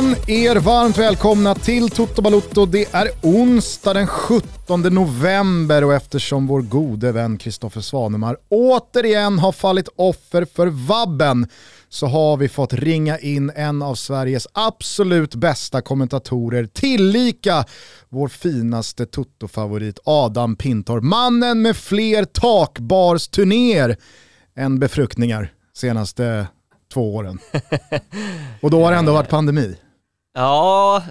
Känn er varmt välkomna till Toto Balotto. Det är onsdag den 17 november och eftersom vår gode vän Kristoffer Svanemar återigen har fallit offer för vabben så har vi fått ringa in en av Sveriges absolut bästa kommentatorer, tillika vår finaste Toto-favorit Adam Pintorp. Mannen med fler takbarsturnéer än befruktningar senaste två åren. Och då har det ändå varit pandemi. Ja,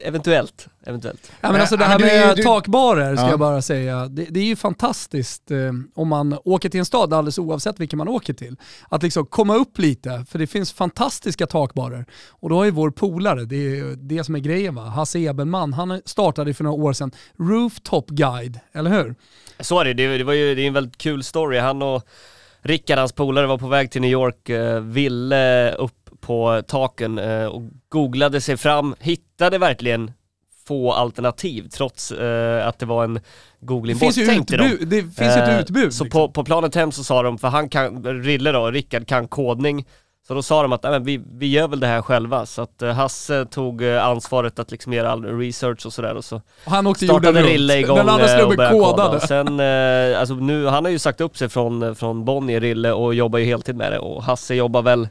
eventuellt. eventuellt. Ja, men alltså det Ja, här med du- takbarer ska Ja. jag bara säga, det, det är ju fantastiskt eh, om man åker till en stad, alldeles oavsett vilken man åker till, att liksom komma upp lite, för det finns fantastiska takbarer. Och då har ju vår polare, det är det som är grejen va, Hasse Ebenman, han startade för några år sedan Rooftop Guide, eller hur? Så är det, det, det var ju det är en väldigt kul story. Han och Rickard, hans polare, var på väg till New York, eh, ville upp på taken eh, och googlade sig fram, hittade verkligen få alternativ trots eh, att det var en googling Det finns ju borttänkt till dem. utbud, det finns ju Eh, ett utbud. Så liksom. på, på planet hem så sa de, för han kan, Rille då, Rickard kan kodning, så då sa de att "Nej, men vi, vi gör väl det här själva. Så att eh, Hasse tog eh, ansvaret att liksom göra all research och sådär och så Och han åkte startade. Rille igång Den andra eh, och snubben började koda. kodade. Och sen, alltså nu, han har ju sagt upp sig från, från Bonnier, Rille, och jobbar ju heltid med det och Hasse jobbar väl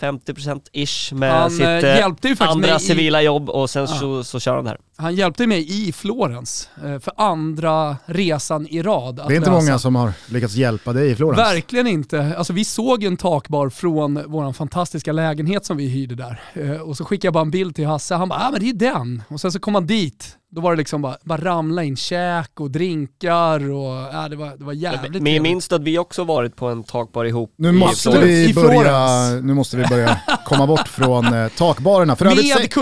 50% ish med Han sitt eh, eh, hjälpte ju faktiskt andra mig i, civila jobb och sen Ja. så, så kör han det här. Han hjälpte mig i Florens eh, för andra resan i rad. att Det är inte lösa. många som har lyckats hjälpa dig i Florens. Verkligen inte. Alltså vi såg en takbar från vår fantastiska lägenhet som vi hyrde där. Eh, och så skickade jag bara en bild till Hasse, han bara ah, men det är den. Och sen så kom han dit, då var det liksom bara, bara ramla in käk och drinkar och ja, det, var, det var jävligt Men minns att vi också varit på en takbar ihop Nu måste, vi I börja, nu måste vi börja komma bort från eh, takbarerna. För Med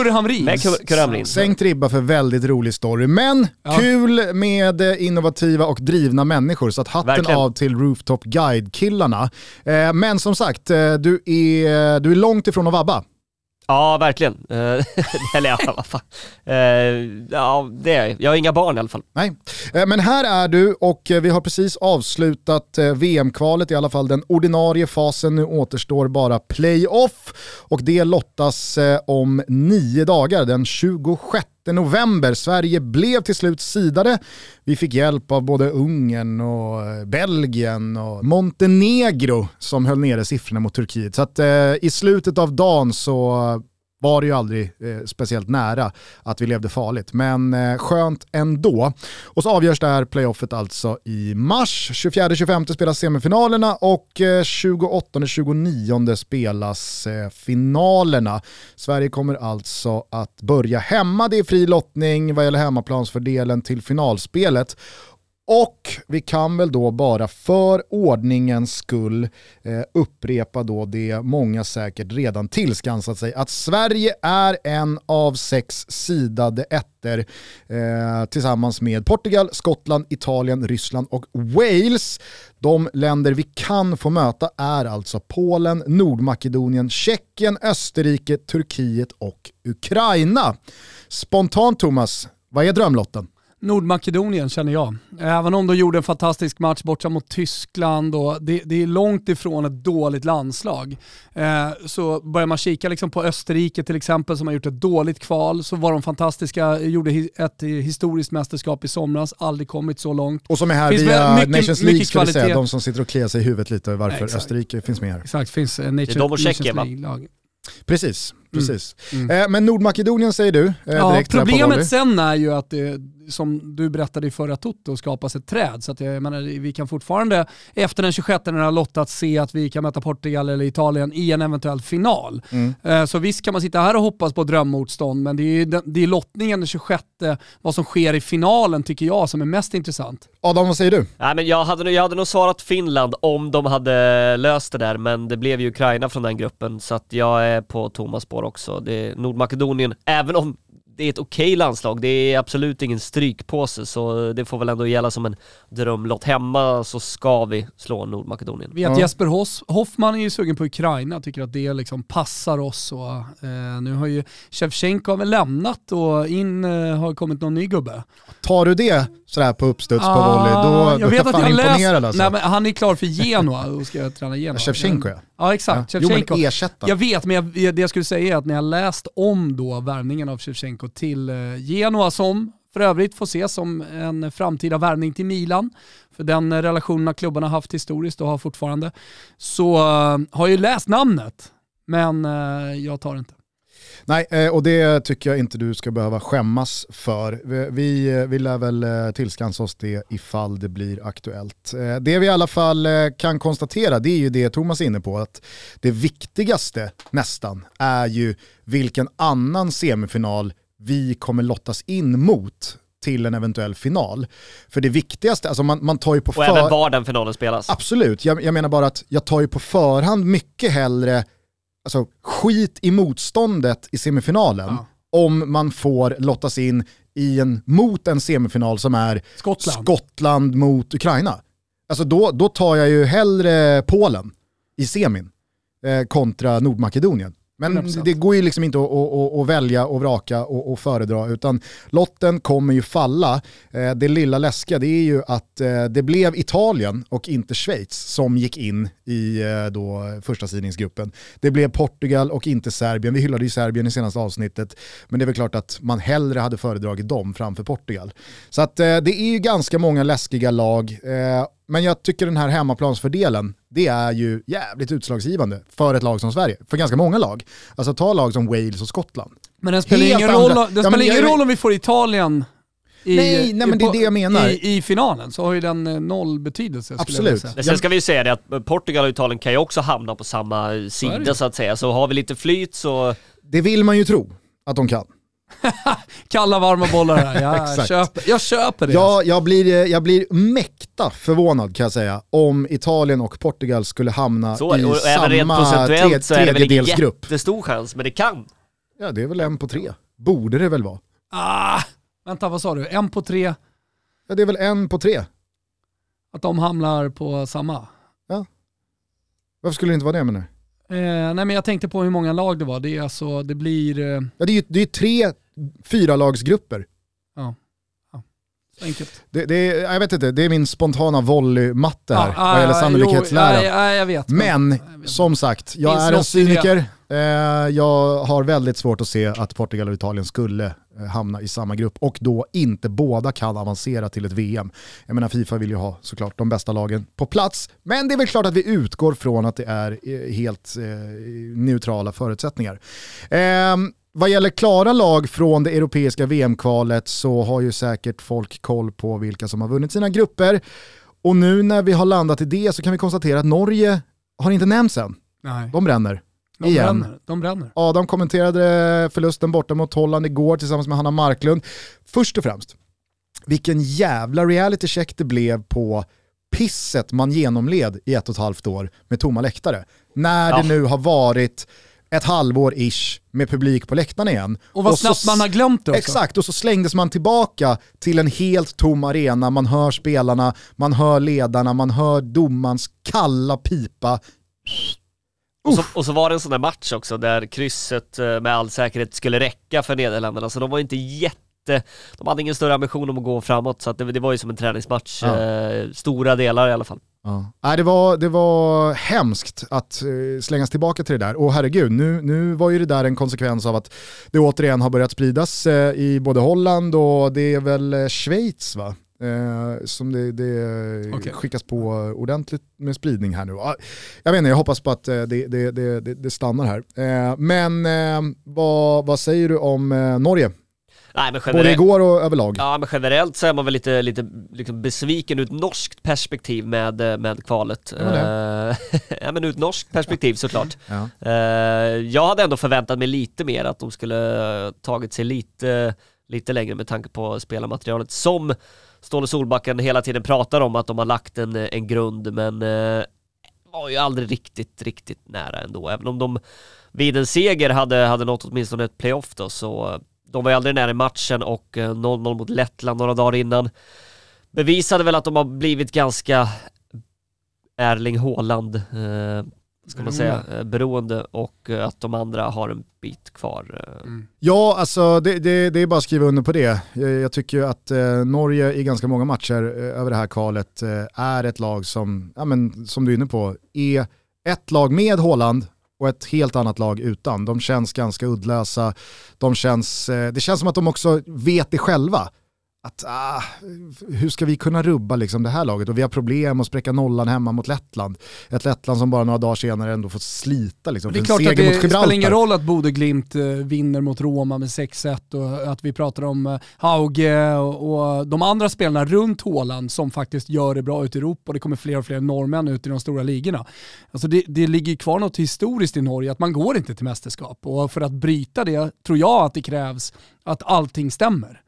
Kurre Hamrin. Sänkt ribba för väldigt rolig story, men Ja. kul med eh, innovativa och drivna människor. Så att hatten Verkligen. av till Rooftop Guide-killarna. Eh, men som sagt, eh, du är, du är långt ifrån att vabba. Ja, verkligen. Eller ja, vad fan. Ja, det är jag. Jag har inga barn i alla fall. Nej. Men här är du och vi har precis avslutat VM-kvalet, i alla fall den ordinarie fasen. Nu återstår bara playoff och det lottas om nio dagar, den 26 november. Sverige blev till slut sidade. Vi fick hjälp av både Ungern och eh, Belgien och Montenegro som höll nere siffrorna mot Turkiet. Så att eh, i slutet av dagen så var det ju aldrig eh, speciellt nära att vi levde farligt. Men eh, skönt ändå. Och så avgörs det här playoffet alltså i mars. 24-25 spelas semifinalerna och eh, 28-29 spelas eh, finalerna. Sverige kommer alltså att börja hemma. Det är fri lottning vad gäller hemmaplansfördelen till finalspelet. Och vi kan väl då bara för ordningens skull eh, upprepa då det många säkert redan tillskansat sig, att Sverige är en av sex sidade ettor eh, tillsammans med Portugal, Skottland, Italien, Ryssland och Wales. De länder vi kan få möta är alltså Polen, Nordmakedonien, Tjeckien, Österrike, Turkiet och Ukraina. Spontant Thomas, vad är drömlotten? Nordmakedonien känner jag. Även om de gjorde en fantastisk match borta mot Tyskland och det, det är långt ifrån ett dåligt landslag. Eh, så börjar man kika liksom på Österrike till exempel som har gjort ett dåligt kval så var de fantastiska, gjorde ett historiskt mästerskap i somras, aldrig kommit så långt. Och som är här Finns via mycket- Nations League mycket ska vi säga, kvalitet. de som sitter och kliar sig i huvudet lite varför Exakt. Österrike finns med här. Exakt, finns eh, Nature, de och Tjeckien, va? Nations League-lag. Precis, precis. Mm. Eh, men Nordmakedonien säger du, eh, Ja, direkt volley. problemet sen är ju att det, som du berättade i förra Toto, skapas ett träd. Så att jag menar, vi kan fortfarande efter den 26 när det har lottat se att vi kan möta Portugal eller Italien i en eventuell final. Mm. Eh, Så visst kan man sitta här och hoppas på drömmotstånd, men det är, det är lottningen den 26, vad som sker i finalen tycker jag som är mest intressant. Adam, vad säger du? Nej men jag hade, nog- jag hade nog svarat Finland om de hade löst det där, men det blev ju Ukraina från den gruppen, så att jag är på Thomas spår också. Det är Nordmakedonien, även om det är ett okej landslag, det är absolut ingen strykpåse, så det får väl ändå gälla som en drömlott. Hemma så ska vi slå Nordmakedonien. Vet Ja. Jesper Hoss, Hoffman är ju sugen på Ukraina, tycker att det liksom passar oss. Och, eh, nu har ju Shevchenko väl lämnat och in eh, har kommit någon ny gubbe. Tar du det sådär på uppstuds på Ah, volley, då, då jag vet jag att fan jag imponerad alltså. Nej, men han är klar för Genoa och ska träna Genoa. Shevchenko ja. Ja exakt, ja. Jo Shevchenko. men ersätta. Jag vet, men jag, det jag skulle säga är att när jag läst om då värvningen av Shevchenko till eh, Genoa som för övrigt får ses som en framtida värvning till Milan, för den relationen klubbarna haft historiskt och har fortfarande, så eh, har jag ju läst namnet, men eh, jag tar det inte. Nej, eh, och det tycker jag inte du ska behöva skämmas för. Vi, vi, lär väl eh, tillskansa oss det ifall det blir aktuellt. Eh, Det vi i alla fall kan konstatera, det är ju det Thomas är inne på, att det viktigaste nästan är ju vilken annan semifinal vi kommer lottas in mot till en eventuell final. För det viktigaste, alltså man, man tar ju på Och även var den finalen spelas. Absolut, jag, jag menar bara att jag tar ju på förhand mycket hellre alltså, skit i motståndet i semifinalen Ja. om man får lottas in i en, mot en semifinal som är Skottland. Skottland mot Ukraina. Alltså då, då tar jag ju hellre Polen i semin eh, kontra Nordmakedonien. Men 100%. det går ju liksom inte att, att, att, välja och vraka och, och föredra, utan lotten kommer ju falla. Eh, det lilla läskiga det är ju att eh, det blev Italien och inte Schweiz som gick in i eh, då första sidningsgruppen. Det blev Portugal och inte Serbien. Vi hyllade ju Serbien i senaste avsnittet, men det är väl klart att man hellre hade föredragit dem framför Portugal. Så att det är ju ganska många läskiga lag, men jag tycker den här hemmaplansfördelen, det är ju jävligt utslagsgivande för ett lag som Sverige. För ganska många lag. Alltså ta lag som Wales och Skottland. Men den spelar Helt ingen, roll, andra- den Ja, spelar ingen jag- roll om vi får Italien i, Nej, nej, i, men det är det jag menar. I, I finalen så har ju den eh, noll betydelse Absolut. säga. Men sen ska vi ju säga det att Portugal och Italien kan ju också hamna på samma sida det. så att säga. Så har vi lite flyt så... Det vill man ju tro att de kan. Kalla varma bollar här, jag, köper, jag köper det. Ja, jag, blir, jag blir mäkta förvånad kan jag säga om Italien och Portugal skulle hamna så i och även rent samma procentuellt tre, så är det väl ingen tredjedelsgrupp. jättestor chans, men det kan. Ja, det är väl en på tre. Borde det väl vara. Ah, vänta, vad sa du? En på tre, Ja, det är väl en på tre. att de hamnar på samma? Varför skulle det inte vara det menar du? Eh, nej men jag tänkte på hur många lag det var. Det är alltså, det blir... Eh, Ja, det är ju det är tre fyralagsgrupper. så enkelt. Det, det är, jag vet inte, det är min spontana volleymatte här Ah, vad gäller sannolikhetsläran. Jo, ja, jag vet. Men vet. som sagt, jag Finns är en cyniker. Eh, jag har väldigt svårt att se att Portugal och Italien skulle eh, hamna i samma grupp och då inte båda kan avancera till ett VM. Jag menar Fifa vill ju ha såklart de bästa lagen på plats, men det är väl klart att vi utgår från att det är eh, helt neutrala förutsättningar. Ehm, vad gäller klara lag från det europeiska VM-kvalet så har ju säkert folk koll på vilka som har vunnit sina grupper. Och nu när vi har landat i det så kan vi konstatera att Norge har inte nämnts än. Nej, De bränner. De igen. bränner. De bränner. Adam kommenterade förlusten borta mot Holland igår tillsammans med Hanna Marklund. Först och främst, vilken jävla reality check det blev på pisset man genomled i ett och ett halvt år med tomma läktare. När Ja. det nu har varit ett halvår ish med publik på läktarna igen. Och vad så snabbt man har glömt det också. Exakt, och så slängdes man tillbaka till en helt tom arena, man hör spelarna, man hör ledarna, man hör domans kalla pipa. Och så, och så var det en sån där match också där krysset eh, med all säkerhet skulle räcka för Nederländerna, så de var inte jätte... De hade ingen större ambition om att gå framåt, så det, det var ju som en träningsmatch, Ja. eh, stora delar i alla fall. Ja. Nej, det, var, det var hemskt att eh, slängas tillbaka till det där. Och herregud, nu, nu var ju det där en konsekvens av att det återigen har börjat spridas eh, i både Holland och det är väl Schweiz va? Eh, som det, det Okej. skickas på ordentligt med spridning här nu. Ja, Jag vet inte, jag hoppas på att eh, det, det, det, det, stannar här. Eh, men eh, vad, vad säger du om eh, Norge? Nej men Både generellt, igår och överlag. ja, men generellt så är man väl lite, lite liksom besviken ur ett norskt perspektiv med, eh, med kvalet. Ja. Eh, ja men ur ett norskt perspektiv såklart. Ja. Jag hade ändå förväntat mig lite mer, att de skulle tagit sig lite, lite längre med tanke på spelarmaterialet som Ståle Solbacken hela tiden pratar om att de har lagt en, en grund men eh, var ju aldrig riktigt, riktigt nära ändå. Även om de vid en seger hade, hade nått åtminstone ett playoff då så eh, de var ju aldrig nära i matchen och eh, 0-0 mot Lettland några dagar innan bevisade väl att de har blivit ganska Erling Haaland eh, ska man säga, eh, beroende och eh, att de andra har en bit kvar. eh. Mm. Ja, alltså det, det, det är bara att skriva under på det. Jag, jag tycker att eh, Norge i ganska många matcher eh, över det här kvalet eh, är ett lag som, ja, men, som du är inne på, är ett lag med Håland och ett helt annat lag utan. De känns ganska uddlösa. De känns, det känns som att de också vet det själva. Att, ah, hur ska vi kunna rubba liksom det här laget? Och vi har problem att spräcka nollan hemma mot Lettland. Ett Lettland som bara några dagar senare ändå får slita liksom, Det är klart att det spelar ingen roll att Bode Glimt eh, vinner mot Roma med 6-1 och att vi pratar om eh, Hauge och, de andra spelarna runt Håland som faktiskt gör det bra ute i Europa och det kommer fler och fler norrmän ut i de stora ligorna. Alltså det, det ligger kvar något historiskt i Norge att man går inte till mästerskap och för att bryta det tror jag att det krävs att allting stämmer.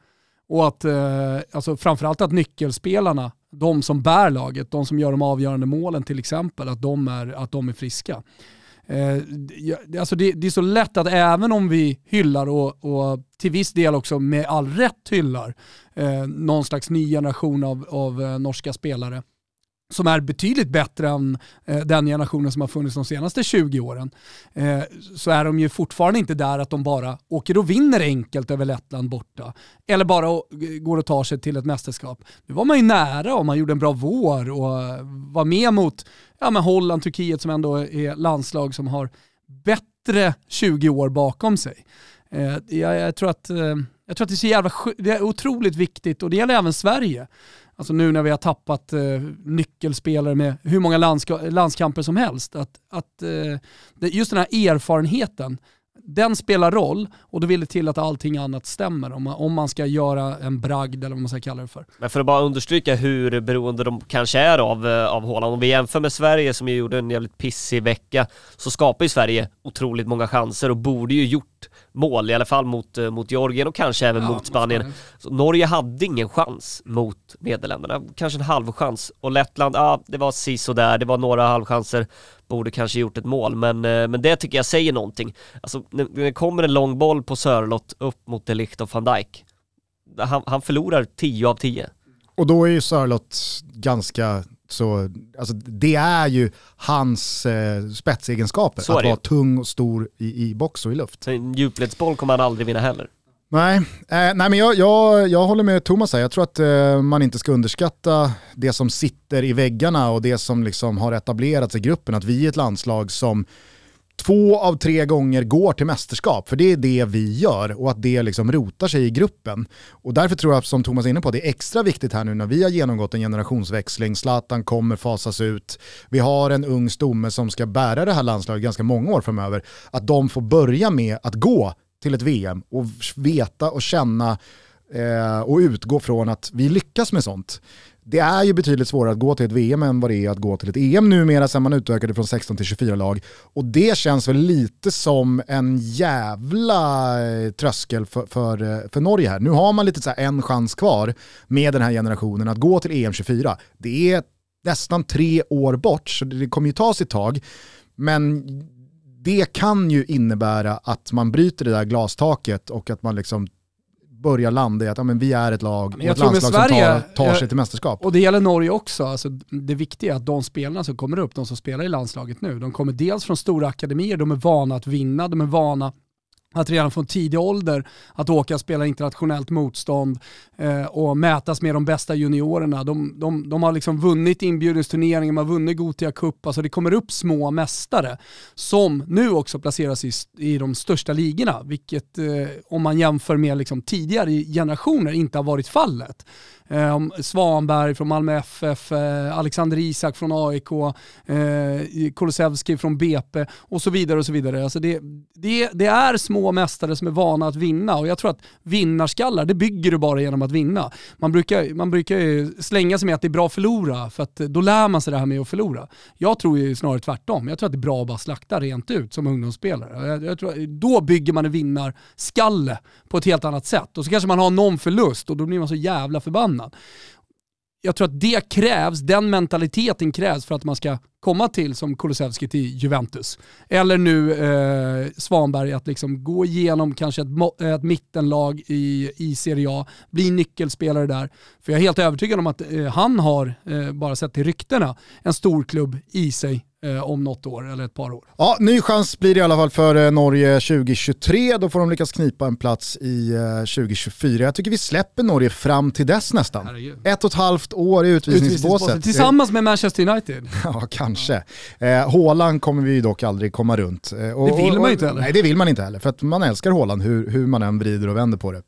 Och att, eh, alltså framförallt att nyckelspelarna, de som bär laget, de som gör de avgörande målen till exempel, att de är, att de är friska. Eh, alltså det, det är så lätt att även om vi hyllar och, och till viss del också med all rätt hyllar eh, någon slags ny generation av, av eh, norska spelare som är betydligt bättre än eh, den generationen som har funnits de senaste 20 åren, eh, så är de ju fortfarande inte där att de bara åker och vinner enkelt över Lettland borta. Eller bara går och tar sig till ett mästerskap. Nu var man ju nära och man gjorde en bra vår och eh, var med mot ja, men Holland, Turkiet som ändå är landslag som har bättre 20 år bakom sig. Eh, jag, jag, tror att, eh, jag tror att det är så jävla det är otroligt viktigt och det gäller även Sverige. Alltså nu när vi har tappat eh, nyckelspelare med hur många landska- landskamper som helst. Att, att, eh, just den här erfarenheten, den spelar roll och då vill det till att allting annat stämmer om man, om man ska göra en bragd eller vad man ska kalla det för. Men för att bara understryka hur beroende de kanske är av, eh, av Håland. om vi jämför med Sverige som ju gjorde en jävligt pissig vecka, så skapar ju Sverige otroligt många chanser och borde ju gjort mål, i alla fall mot, eh, mot Georgien och kanske även mot Spanien. Så Norge hade ingen chans mot Nederländerna, kanske en halv chans. Och Lettland, ja det var si där, det var några halvchanser, borde kanske gjort ett mål, men, eh, men det tycker jag säger någonting. Alltså när det kommer en lång boll på Sörlott upp mot De Ligt och van Dijk, han, han förlorar 10 av 10. Och då är ju Sörlott ganska så, alltså det är ju hans eh, spetsegenskaper. Så att vara tung och stor i, i box och i luft. Så en djupledsboll kommer han aldrig vinna heller. Nej, eh, nej men jag, jag, jag håller med Thomas här. Jag tror att eh, man inte ska underskatta det som sitter i väggarna och det som liksom har etablerats i gruppen. Att vi är ett landslag som två av tre gånger går till mästerskap, för det är det vi gör och att det liksom rotar sig i gruppen. Och därför tror jag, som Thomas är inne på, det är extra viktigt här nu när vi har genomgått en generationsväxling, Zlatan kommer fasas ut, vi har en ung stomme som ska bära det här landslaget ganska många år framöver, att de får börja med att gå till ett VM och veta och känna eh, och utgå från att vi lyckas med sånt. Det är ju betydligt svårare att gå till ett VM än vad det är att gå till ett EM numera sen man utökade från 16 till 24 lag. Och det känns väl lite som en jävla eh, tröskel för, för, eh, för Norge här. Nu har man lite så här en chans kvar med den här generationen att gå till EM 24. Det är nästan tre år bort, så det kommer ju ta sitt tag. Men det kan ju innebära att man bryter det där glastaket och att man liksom börjar landa i att ja, men vi är ett lag och ett landslag Sverige, som tar, tar sig till mästerskap. Och det gäller Norge också. Alltså, det viktiga är att de spelarna som kommer upp, de som spelar i landslaget nu, de kommer dels från stora akademier, de är vana att vinna, de är vana att redan från tidig ålder att åka och spela internationellt motstånd eh, och mätas med de bästa juniorerna. De, de, de har liksom vunnit inbjudningsturneringar, de har vunnit Gothia Cup, alltså det kommer upp små mästare som nu också placeras i, i de största ligorna, vilket eh, om man jämför med liksom tidigare generationer inte har varit fallet. Eh, Svanberg från Malmö FF, eh, Alexander Isak från AIK, eh, Kulusevski från BP och så vidare. och så vidare. Alltså det, det, det är små mästare som är vana att vinna och jag tror att vinnarskallar, det bygger du bara genom att vinna. Man brukar, man brukar ju slänga sig med att det är bra att förlora för att då lär man sig det här med att förlora. Jag tror ju snarare tvärtom. Jag tror att det är bra att bara slakta rent ut som ungdomsspelare. Jag, jag tror, då bygger man en vinnarskalle på ett helt annat sätt och så kanske man har någon förlust och då blir man så jävla förbannad jag tror att det krävs, den mentaliteten krävs för att man ska komma till som Kulusevski till Juventus. Eller nu eh, Svanberg att liksom gå igenom kanske ett, eh, ett mittenlag i, i Serie A, bli nyckelspelare där. För jag är helt övertygad om att eh, han har, eh, bara sett till ryktena, en stor klubb i sig om något år eller ett par år. Ja, ny chans blir det i alla fall för eh, Norge 2023. Då får de lyckas knipa en plats i eh, 2024. Jag tycker vi släpper Norge fram till dess nästan. Herregud. Ett och ett halvt år i utvisningsbåset. Tillsammans med Manchester United. Ja, kanske. Eh, Haaland kommer vi dock aldrig komma runt. Eh, och, Det vill man ju inte heller. Nej, det vill man inte heller. För att man älskar Haaland hur, hur man än vrider och vänder på det.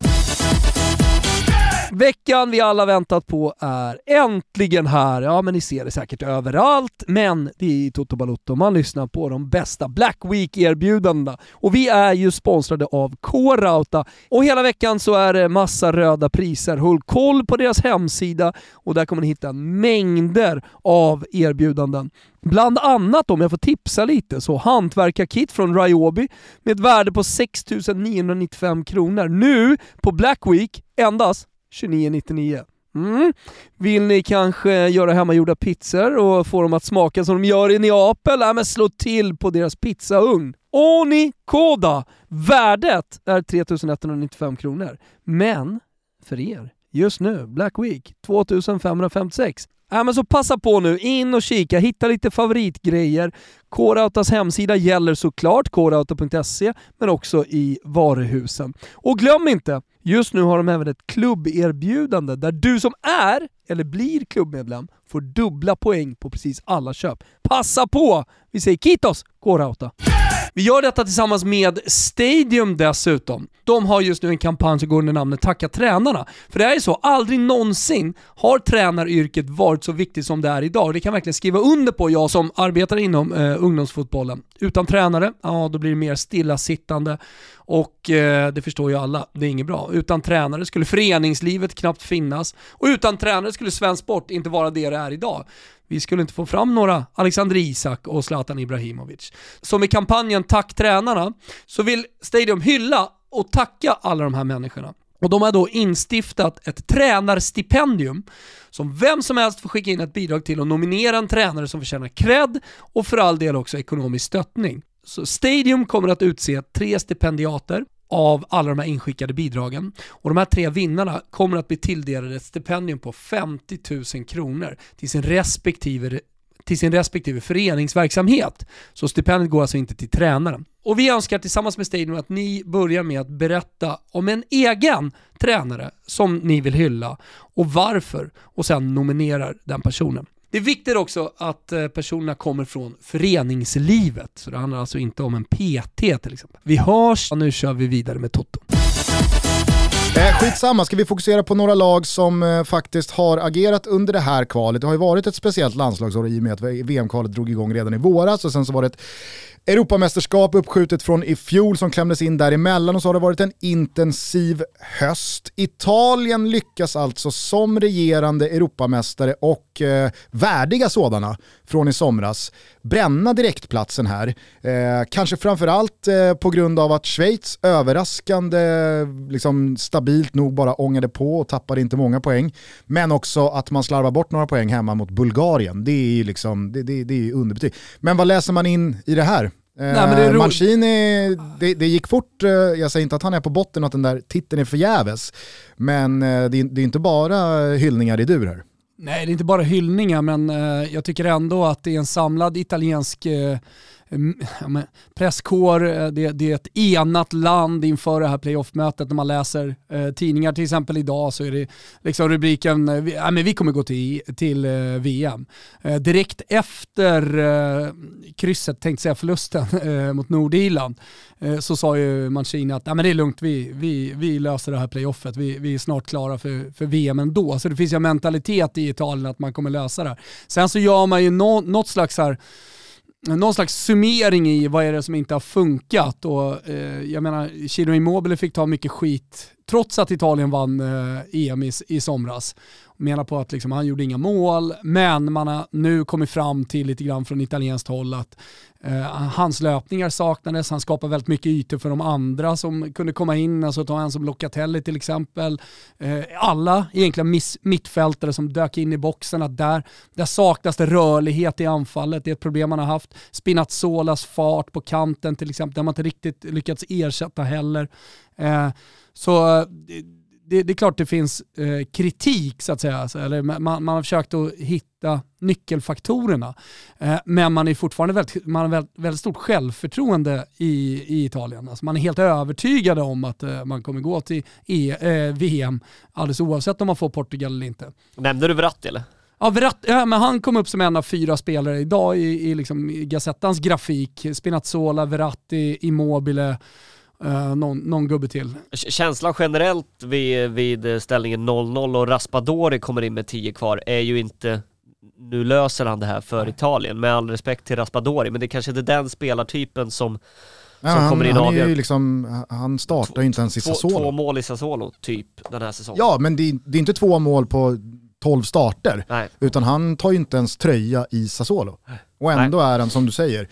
Veckan vi alla väntat på är äntligen här. Ja, men ni ser det säkert överallt, men det är i Toto Balotto man lyssnar på de bästa Black Week-erbjudandena. Och vi är ju sponsrade av K-Rauta. Och hela veckan så är det massa röda priser. Håll koll på deras hemsida och där kommer ni hitta mängder av erbjudanden. Bland annat, om jag får tipsa lite, så hantverkarkit från Ryobi med ett värde på 6 995 kronor. Nu på Black Week endast 29,99. Mm. Vill ni kanske göra hemmagjorda pizzor och få dem att smaka som de gör i Neapel? Ja, men slå till på deras pizzaugn. Oni Koda! Värdet är 3195 kronor. Men för er, just nu, Black Week, 2556. Ja, men så passa på nu, in och kika, hitta lite favoritgrejer. K-Rautas hemsida gäller såklart, krauta.se, men också i varuhusen. Och glöm inte, just nu har de även ett klubberbjudande där du som är eller blir klubbmedlem får dubbla poäng på precis alla köp. Passa på! Vi säger Kitos, K-Rauta. Vi gör detta tillsammans med Stadium dessutom. De har just nu en kampanj som går under namnet Tacka tränarna. För det är ju så, aldrig någonsin har tränaryrket varit så viktigt som det är idag. Det kan jag verkligen skriva under på, jag som arbetar inom eh, ungdomsfotbollen. Utan tränare, ja då blir det mer stillasittande och eh, det förstår ju alla, det är inget bra. Utan tränare skulle föreningslivet knappt finnas och utan tränare skulle svensk sport inte vara det det är idag. Vi skulle inte få fram några Alexander Isak och Zlatan Ibrahimovic. Så med kampanjen Tack tränarna så vill Stadium hylla och tacka alla de här människorna. Och de har då instiftat ett tränarstipendium som vem som helst får skicka in ett bidrag till och nominera en tränare som förtjänar cred och för all del också ekonomisk stöttning. Så Stadium kommer att utse tre stipendiater av alla de här inskickade bidragen. Och de här tre vinnarna kommer att bli tilldelade ett stipendium på 50 000 kronor till sin respektive till sin respektive föreningsverksamhet. Så stipendiet går alltså inte till tränaren. Och vi önskar tillsammans med Stadium att ni börjar med att berätta om en egen tränare som ni vill hylla och varför och sen nominerar den personen. Det är viktigt också att eh, personerna kommer från föreningslivet, så det handlar alltså inte om en PT till exempel. Vi hörs, och nu kör vi vidare med Toto. Eh, skitsamma, ska vi fokusera på några lag som eh, faktiskt har agerat under det här kvalet. Det har ju varit ett speciellt landslagsår i och med att VM-kvalet drog igång redan i våras och sen så var det ett Europamästerskap uppskjutet från i fjol som klämdes in däremellan och så har det varit en intensiv höst. Italien lyckas alltså som regerande Europamästare och eh, värdiga sådana från i somras bränna direktplatsen här. Eh, kanske framförallt eh, på grund av att Schweiz överraskande liksom, stabilt nog bara ångade på och tappade inte många poäng. Men också att man slarvar bort några poäng hemma mot Bulgarien. Det är ju liksom, det, det, det är underbetyg. Men vad läser man in i det här? Nej, men det. Mancini, det, det gick fort, eh, jag säger inte att han är på botten och att den där titeln är förgäves. Men eh, det, är- det är inte bara hyllningar i dur här. Nej, det är inte bara hyllningar, men eh, jag tycker ändå att det är en samlad italiensk eh, Mm, ja, presskår, eh, det, det är ett enat land inför det här playoff-mötet. När man läser eh, tidningar, till exempel idag, så är det liksom rubriken eh, vi, ja, men vi kommer gå till, till eh, VM. Eh, direkt efter eh, krysset, tänkte säga förlusten eh, mot Nordirland, eh, så sa ju Mancini att ja, men det är lugnt, vi, vi, vi löser det här playoffet, vi, vi är snart klara för, för VM ändå. Så det finns ju en mentalitet i Italien att man kommer lösa det här. Sen så gör man ju no, något slags här, någon slags summering i vad är det som inte har funkat. Och, eh, jag menar, Chiro Immobile fick ta mycket skit trots att Italien vann eh, EM i, i somras. Menar på att liksom, han gjorde inga mål, men man har nu kommit fram till lite grann från italienskt håll att eh, hans löpningar saknades, han skapade väldigt mycket ytor för de andra som kunde komma in, alltså ta en som Locatelli till exempel. Eh, alla egentligen miss, mittfältare som dök in i boxen, att där, där saknas det rörlighet i anfallet, det är ett problem man har haft. Spinazzolas fart på kanten till exempel, där man inte riktigt lyckats ersätta heller. Eh, så eh, det, det, är klart det finns eh, kritik så att säga, alltså, eller man, man har försökt att hitta nyckelfaktorerna. Eh, men man är fortfarande väldigt, man har väldigt, väldigt stort självförtroende i, i Italien. Alltså man är helt övertygad om att eh, man kommer gå till e, VM alldeles oavsett om man får Portugal eller inte. Nämnde du Verratti eller? Ja, Verratti, ja, men han kom upp som en av fyra spelare idag i, i, liksom, Gazettans grafik. Spinazzola, Verratti, Immobile, Uh, någon, någon gubbe till. Känslan generellt vid, vid ställningen 0-0 och Raspadori kommer in med 10 kvar är ju inte nu löser han det här för Nej. Italien, med all respekt till Raspadori, men det är kanske inte den spelartypen som, ja, som han, kommer in och avgör. Liksom, han startar ju inte ens i Sassuolo. Två mål i Sassuolo, typ, den här säsongen. Ja, men det, det är inte två mål på 12 starter, Nej. utan han tar ju inte ens tröja i Sassuolo. Och ändå Nej. är han, som du säger,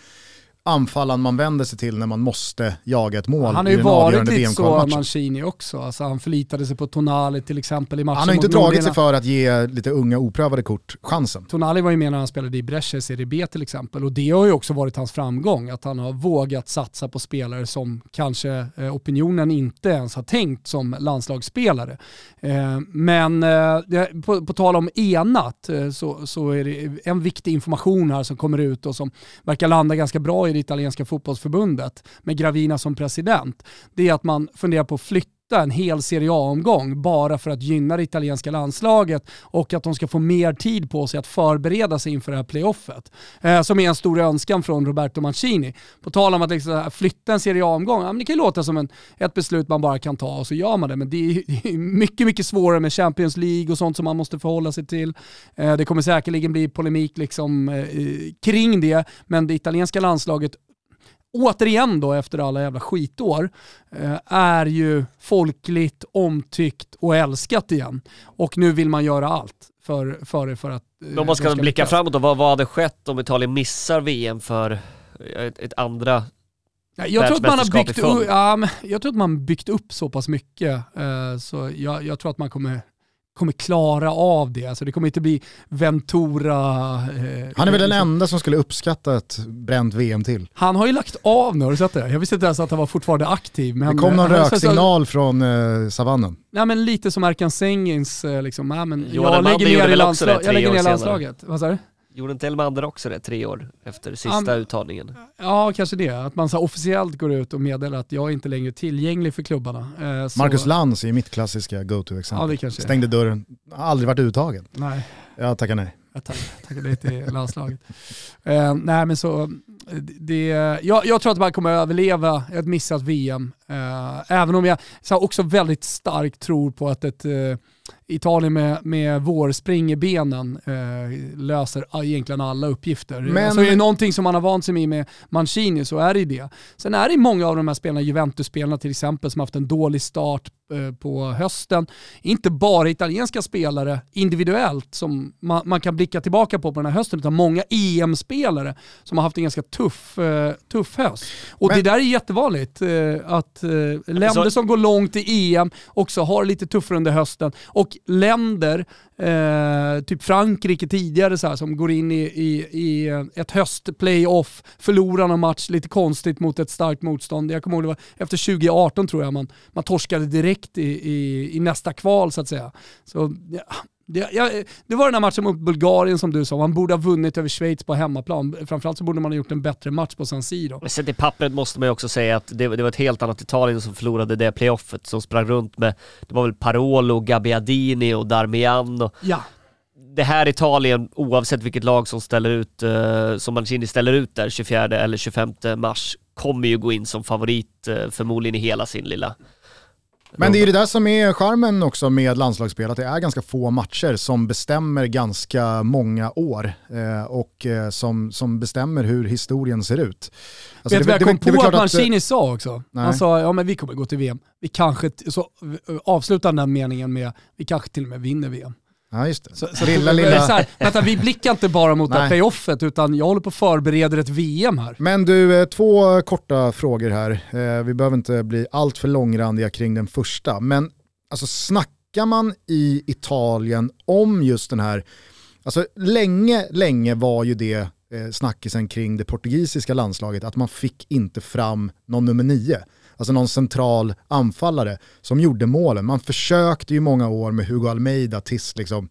anfallaren man vänder sig till när man måste jaga ett mål Han har ju varit lite så Mancini också. Alltså, han förlitade sig på Tonali till exempel i matchen Han har inte dragit sig för att ge lite unga oprövade kort chansen. Tonali var ju med när han spelade i Brescia i Serie B till exempel och det har ju också varit hans framgång. Att han har vågat satsa på spelare som kanske eh, opinionen inte ens har tänkt som landslagsspelare. Eh, men eh, på, på tal om enat så, så är det en viktig information här som kommer ut och som verkar landa ganska bra i det italienska fotbollsförbundet med Gravina som president, det är att man funderar på att flytta en hel Serie A-omgång bara för att gynna det italienska landslaget och att de ska få mer tid på sig att förbereda sig inför det här playoffet. Eh, som är en stor önskan från Roberto Mancini. På tal om att liksom flytta en Serie A-omgång, ja, det kan ju låta som en, ett beslut man bara kan ta och så gör man det, men det är mycket, mycket svårare med Champions League och sånt som man måste förhålla sig till. Eh, det kommer säkerligen bli polemik liksom, eh, kring det, men det italienska landslaget återigen då efter alla jävla skitår, eh, är ju folkligt, omtyckt och älskat igen. Och nu vill man göra allt för, för det för att... Eh, om man ska, ska blicka lyckas. framåt då, vad, vad hade skett om Italien missar VM för ett, ett andra jag tror, att man har byggt upp, ja, jag tror att man byggt upp så pass mycket, eh, så jag, jag, tror att man kommer kommer klara av det. Alltså det kommer inte bli Ventura... Eh, han är väl den liksom. enda som skulle uppskatta ett bränt VM till. Han har ju lagt av nu, har du sett det? Jag visste inte ens att han var fortfarande aktiv. Men det kom någon röksignal från eh, savannen. Nej men lite som Erkan Sengins, eh, liksom, nej, men jag lägger ner, landslag, jag lägger ner landslaget. Vad sa du? Gjorde inte Elmander också det tre år efter sista um, uttagningen? Ja, kanske det. Att man så officiellt går ut och meddelar att jag är inte längre tillgänglig för klubbarna. Eh, Marcus Lantz är mitt klassiska go-to-exempel. Ja, Stängde dörren, har aldrig varit uttagen. Nej. Jag tackar nej. Jag tackar nej till landslaget. Eh, nej men så, det, jag, jag, tror att man kommer överleva ett missat VM. Eh, även om jag så också väldigt starkt tror på att ett eh, Italien med, med vårspring i benen eh, löser egentligen alla uppgifter. Men... Alltså är det någonting som man har vant sig med med Mancini så är det det. Sen är det många av de här spelarna, Juventus-spelarna till exempel, som har haft en dålig start på hösten. Inte bara italienska spelare individuellt som man, man, kan blicka tillbaka på på den här hösten, utan många EM-spelare som har haft en ganska tuff, eh, tuff höst. Och Men... det där är jättevanligt, eh, att eh, länder så... som går långt i EM också har lite tuffare under hösten. Och länder, eh, typ Frankrike tidigare så här, som går in i, i, i ett höstplayoff, förlorar någon match lite konstigt mot ett starkt motstånd. Jag kommer ihåg det var efter 2018 tror jag man, man torskade direkt i, i, i nästa kval så att säga. Så ja, det, jag, det, var den här matchen mot Bulgarien som du sa, man borde ha vunnit över Schweiz på hemmaplan. Framförallt så borde man ha gjort en bättre match på San Siro. Men sett i pappret måste man ju också säga att det, det, var ett helt annat Italien som förlorade det playoffet, som sprang runt med, det var väl Parolo, Gabbiadini och Darmian och ja. Det här Italien, oavsett vilket lag som ställer ut, uh, som Mancini ställer ut där 24 eller 25 mars, kommer ju gå in som favorit uh, förmodligen i hela sin lilla men det är ju det där som är charmen också med landslagsspel, att det är ganska få matcher som bestämmer ganska många år eh, och eh, som, som bestämmer hur historien ser ut. Alltså Vet du vad jag kom på att Mancini att, sa också? Nej. Han sa ja men vi kommer gå till VM. Vi kanske, så avslutar den meningen med vi kanske till och med vinner VM. Ja just det. Så, så lilla, lilla... Så här, vänta, vi blickar inte bara mot det här playoffet utan jag håller på att förbereda ett VM här. Men du, eh, två korta frågor här. Eh, vi behöver inte bli allt för långrandiga kring den första. Men alltså snackar man i Italien om just den här, alltså länge, länge var ju det eh, snackisen kring det portugisiska landslaget att man fick inte fram någon nummer nio alltså någon central anfallare som gjorde målen. Man försökte ju många år med Hugo Almeida tills liksom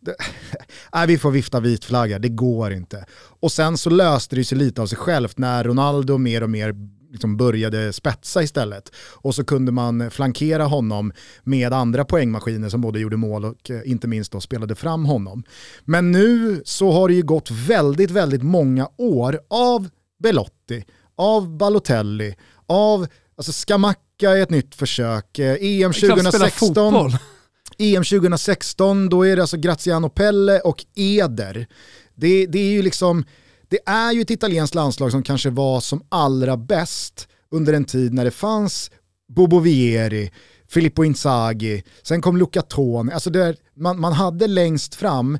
det, nej, vi får vifta vit flagga, det går inte. Och sen så löste det sig lite av sig självt när Ronaldo mer och mer liksom började spetsa istället. Och så kunde man flankera honom med andra poängmaskiner som både gjorde mål och eh, inte minst då spelade fram honom. Men nu så har det ju gått väldigt, väldigt många år av Belotti, av Balotelli, av alltså Skamacka i ett nytt försök, EM 2016. EM 2016, då är det alltså Graziano Pelle och Eder. Det, det är ju liksom det är ju ett italienskt landslag som kanske var som allra bäst under en tid när det fanns Bobo Vieri, Filippo Inzaghi, sen kom Luca Toni. Alltså man, man hade längst fram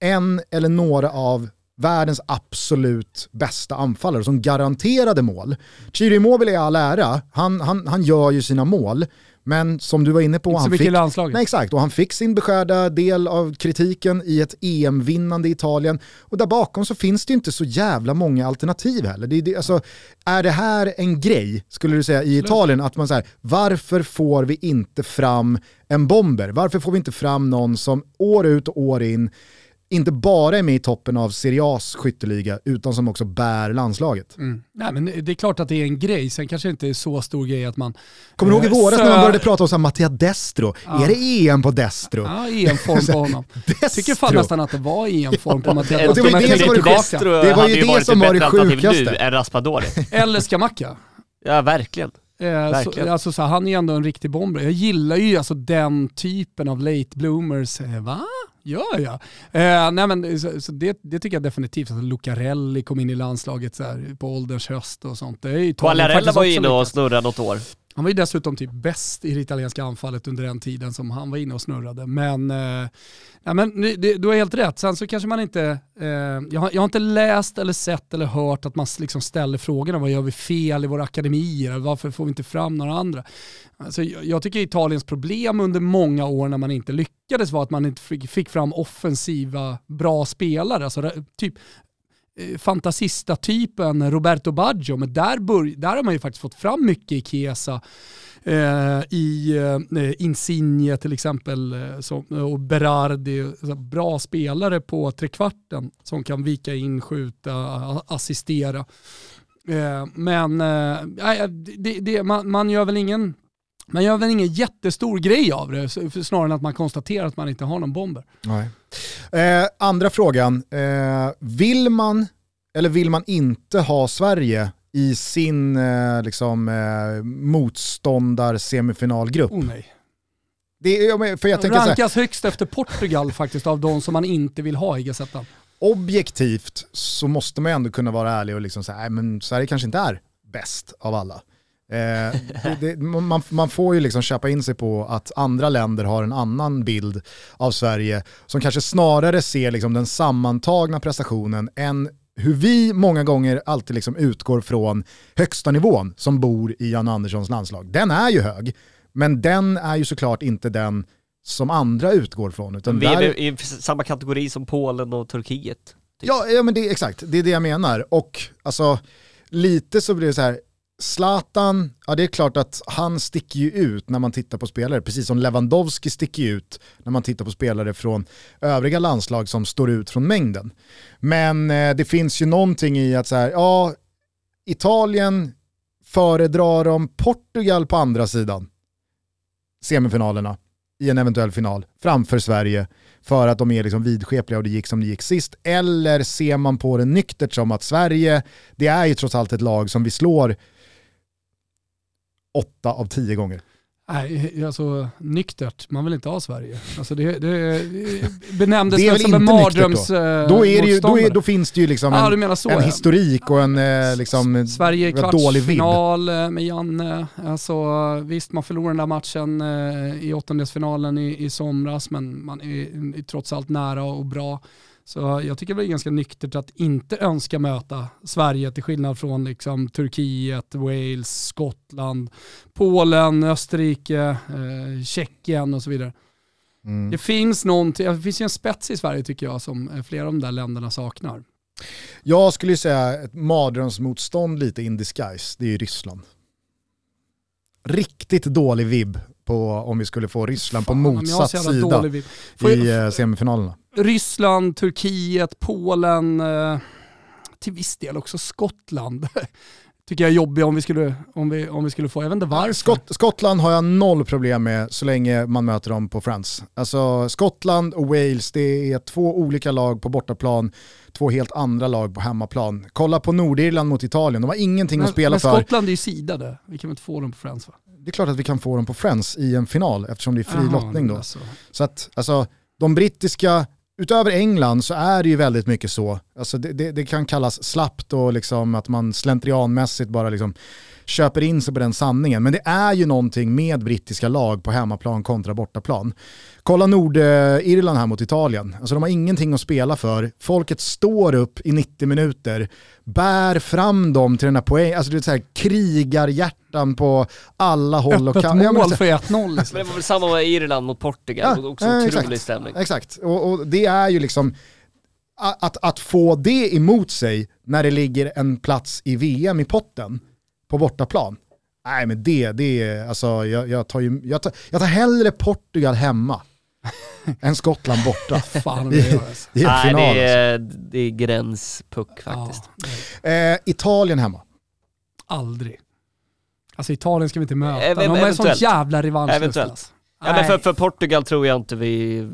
en eller några av världens absolut bästa anfallare som garanterade mål. Chiro Immobile är all ära, han, han, han gör ju sina mål, men som du var inne på, Inte han fick, landslaget. nej, exakt, och han fick sin beskärda del av kritiken i ett EM-vinnande Italien. Och där bakom så finns det ju inte så jävla många alternativ heller. Det, det, alltså, är det här en grej, skulle du säga, i Italien? Att man säger, varför får vi inte fram en bomber? Varför får vi inte fram någon som år ut och år in inte bara är med i toppen av Serie A's skytteliga, utan som också bär landslaget. Mm. Nej, men det är klart att det är en grej, sen kanske det inte är så stor grej att man... Kommer du ihåg i eh, våras när man började prata om så här Mattia Destro? Ja. Är det EM på Destro? Ja, EM-form på honom. Jag tycker fan Destro. nästan att det var EM-form på Mattias och det var ju Destro, det som var det. Destro Det var ju det som var det sjukaste. än Raspadori. Eller Skamacka. Ja, verkligen. Eh, så, alltså, så han är ändå en riktig bomber. Jag gillar ju alltså den typen av late bloomers. Eh, va? Gör jag? Eh, nej men, så, så det, det tycker jag definitivt. Alltså, Lucarelli kom in i landslaget så här, på ålderns höst och sånt. Det är ju Quagliarella var ju inne och snurrade något år. Han var ju dessutom typ bäst i det italienska anfallet under den tiden som han var inne och snurrade. Men, eh, ja, men det, du har helt rätt. Sen så kanske man inte, eh, jag, har, jag har inte läst eller sett eller hört att man liksom ställer frågorna, vad gör vi fel i våra akademier? Varför får vi inte fram några andra? Alltså, jag, jag tycker Italiens problem under många år när man inte lyckades var att man inte fick, fick fram offensiva, bra spelare. Alltså, typ Eh, fantasista-typen Roberto Baggio, men där, bör, där har man ju faktiskt fått fram mycket i Chiesa. Eh, I eh, Insigne till exempel eh, som, och Berardi, så bra spelare på trekvarten som kan vika in, skjuta, assistera. Eh, men eh, det, det, man, man gör väl ingen man gör väl ingen jättestor grej av det, snarare än att man konstaterar att man inte har någon bomber. Eh, andra frågan, eh, vill man eller vill man inte ha Sverige i sin eh, liksom, eh, motståndar-semifinalgrupp? Oh nej. Det är, för jag tänker så här, Rankas högst efter Portugal faktiskt av de som man inte vill ha i Gazettan. objektivt så måste man ändå kunna vara ärlig och liksom säga, nej men Sverige kanske inte är bäst av alla. Eh, det, man, man får ju liksom köpa in sig på att andra länder har en annan bild av Sverige som kanske snarare ser liksom den sammantagna prestationen än hur vi många gånger alltid liksom utgår från högsta nivån som bor i Jan Anderssons landslag. Den är ju hög, men den är ju såklart inte den som andra utgår från. Utan Vi är där- i samma kategori som Polen och Turkiet. Ja, ja men det exakt, det är det jag menar. Och alltså, lite så blir det så här, Zlatan, ja det är klart att han sticker ju ut när man tittar på spelare, precis som Lewandowski sticker ju ut när man tittar på spelare från övriga landslag som står ut från mängden. Men eh, det finns ju någonting i att så här, ja, Italien föredrar de Portugal på andra sidan semifinalerna i en eventuell final framför Sverige för att de är liksom vidskepliga och det gick som det gick sist? Eller ser man på det nyktert som att Sverige, det är ju trots allt ett lag som vi slår åtta av tio gånger. Nej, alltså nyktert, man vill inte ha Sverige. Alltså det, det benämndes Det är väl som en då? mardröms eh, Då, är det ju, då, är, då finns det ju liksom Ja, en, så en ja. historik och en eh, liksom, Sverige i dålig kvartsfinal eh, med Janne. Alltså, visst, man förlorade den där matchen eh, i åttondelsfinalen i, i somras, men man är, är trots allt nära och bra. Så jag tycker det är ganska nyktert att inte önska möta Sverige till skillnad från liksom, Turkiet, Wales, Skottland, Polen, Österrike, eh, Tjeckien och så vidare. Mm. Det finns någonting, det finns ju en spets i Sverige tycker jag som eh, flera av de där länderna saknar. Jag skulle ju säga ett mardrömsmotstånd lite in disguise, det är ju Ryssland. riktigt dålig vibb på om vi skulle få Ryssland Fan, på motsatt sida i eh, semifinalerna. Ryssland, Turkiet, Polen, eh, till viss del också Skottland. Tycker jag är jobbiga om vi skulle, om vi, om vi skulle få, jag vet inte varför. Skott, Skottland har jag noll problem med så länge man möter dem på Friends. Alltså Skottland och Wales, det är två olika lag på bortaplan, två helt andra lag på hemmaplan. Kolla på Nordirland mot Italien, de har ingenting men, att spela men för. Skottland är ju sidade, vi kan väl inte få dem på Friends va? Det är klart att vi kan få dem på Friends i en final eftersom det är fri Jaha, lottning då. alltså. Så att alltså, de brittiska, utöver England så är det ju väldigt mycket så. Alltså det, det, det kan kallas slappt och liksom att man slentrianmässigt bara liksom köper in sig på den sanningen. Men det är ju någonting med brittiska lag på hemmaplan kontra bortaplan. Kolla Nordirland här mot Italien. Alltså de har ingenting att spela för. Folket står upp i 90 minuter, bär fram dem till den här poängen. Alltså det är så här krigarhjärtan på alla håll och Öppet kanter. Men mål för 1-0 Men liksom. det var väl samma med Irland mot Portugal, Ja, också eh, otrolig exakt. stämning. Exakt, och, och det är ju liksom att, att få det emot sig när det ligger en plats i VM i potten på bortaplan. Nej men det, det är, alltså jag, jag, tar ju, jag, tar, jag tar hellre Portugal hemma än Skottland borta. Fan det gör alltså. Det är en Nej, final det alltså. är, det är gränspuck faktiskt. Ja, är- eh, Italien hemma. aldrig. Alltså Italien ska vi inte möta, Ev- de har en sån jävla revanschlust Eventuellt. Ja, men för, för Portugal tror jag inte vi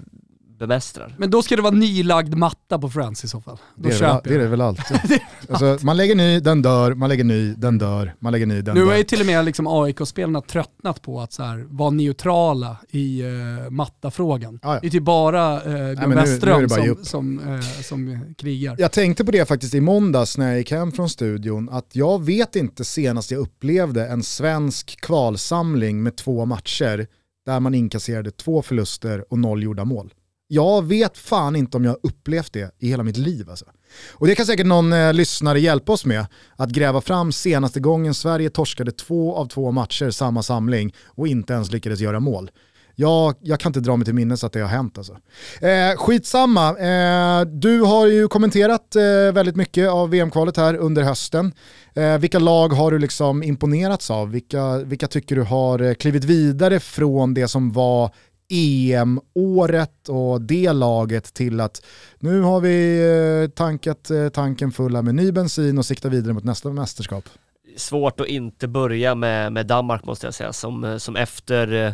bemästrar. Men då ska det vara nylagd matta på Friends i så fall. Då Det är, det, väl, köper det är det väl alltid. alltså, man lägger ny, den dör, man lägger ny, den dör, man lägger ny, den Nu dör. har ju till och med liksom AIK-spelarna tröttnat på att så här, vara neutrala i uh, mattafrågan. Ja, ja. Det är typ bara uh, nu- nu det bara ge som, som, eh, som krigar. Jag tänkte på det faktiskt i måndags när jag gick hem från studion, att jag vet inte senast jag upplevde en svensk kvalsamling med två matcher där man inkasserade två förluster och noll gjorda mål. Jag vet fan inte om jag har upplevt det i hela mitt liv. Alltså. Och det kan säkert någon eh, lyssnare hjälpa oss med, att gräva fram senaste gången Sverige torskade två av två matcher samma samling och inte ens lyckades göra mål. Jag, jag kan inte dra mig till minnes att det har hänt alltså. Eh, skitsamma, eh, du har ju kommenterat eh, väldigt mycket av VM-kvalet här under hösten. Eh, vilka lag har du liksom imponerats av? Vilka, vilka tycker du har eh, klivit vidare från det som var EM-året och det laget till att nu har vi eh, tankat eh, tanken fulla med ny bensin och siktar vidare mot nästa mästerskap? Svårt att inte börja med, med Danmark måste jag säga, som, eh, som efter eh,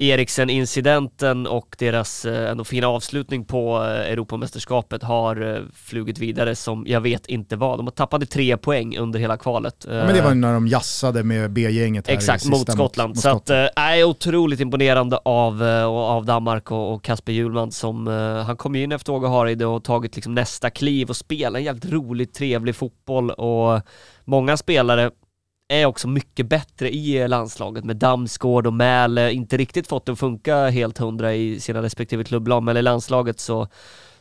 Eriksen-incidenten och deras eh, ändå fina avslutning på eh, Europamästerskapet har eh, flugit vidare som jag vet inte vad. De har tappat tre poäng under hela kvalet. Ja, men det var när de jassade med B-gänget här i Exakt, sista mot Skottland. mot så att, Skottland. äh, otroligt imponerande av, av Danmark och, och Kasper Hjulman som, han kom ju in efter Åge Hareide och tagit liksom nästa kliv och spelar en jävligt rolig, trevlig fotboll och många spelare är också mycket bättre i landslaget med Damsgård och Mäle, inte riktigt fått det att funka helt hundra i sina respektive klubblag, men i landslaget så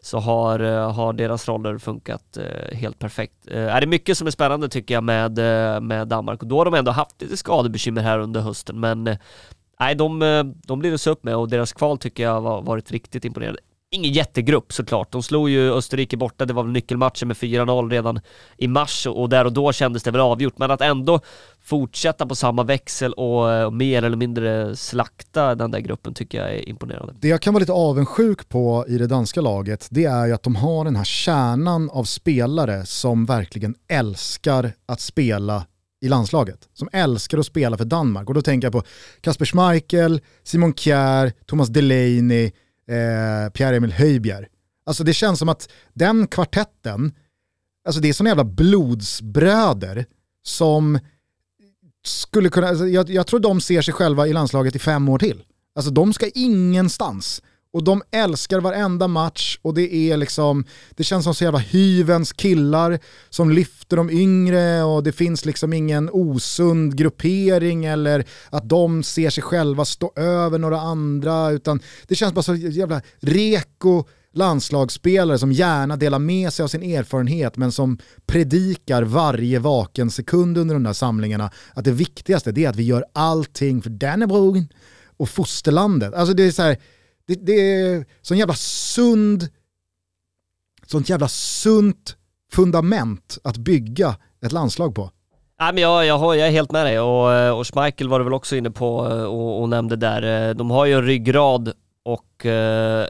så har, eh, har deras roller funkat eh, helt perfekt. Eh, är det mycket som är spännande tycker jag med, med Danmark och då har de ändå haft lite skadebekymmer här under hösten men nej, de, de blir det upp med och deras kval tycker jag har varit riktigt imponerande. Ingen jättegrupp såklart, de slog ju Österrike borta, det var väl nyckelmatchen med 4-0 redan i mars och där och då kändes det väl avgjort, men att ändå fortsätta på samma växel och, mer eller mindre slakta den där gruppen tycker jag är imponerande. Det jag kan vara lite avundsjuk på i det danska laget, det är ju att de har den här kärnan av spelare som verkligen älskar att spela i landslaget. Som älskar att spela för Danmark. Och då tänker jag på Kasper Schmeichel, Simon Kjær, Thomas Delaney, eh, Pierre-Emil Höjbjerg. Alltså det känns som att den kvartetten, alltså det är såna jävla blodsbröder som skulle kunna, alltså jag, jag tror de ser sig själva i landslaget i fem år till. Alltså de ska ingenstans. Och de älskar varenda match och det är liksom, det känns som så jävla hyvens killar som lyfter de yngre och det finns liksom ingen osund gruppering eller att de ser sig själva stå över några andra utan det känns bara så jävla reko landslagsspelare som gärna delar med sig av sin erfarenhet men som predikar varje vaken sekund under de där samlingarna att det viktigaste är att vi gör allting för Dannebrog och fosterlandet. Alltså det är så här, det, det är sån jävla sund, sånt jävla sunt fundament att bygga ett landslag på. Nej, men jag, jag, har, jag är helt med dig och, eh, och Schmeichel var du väl också inne på eh, och, och nämnde där. Eh, de har ju en ryggrad och eh,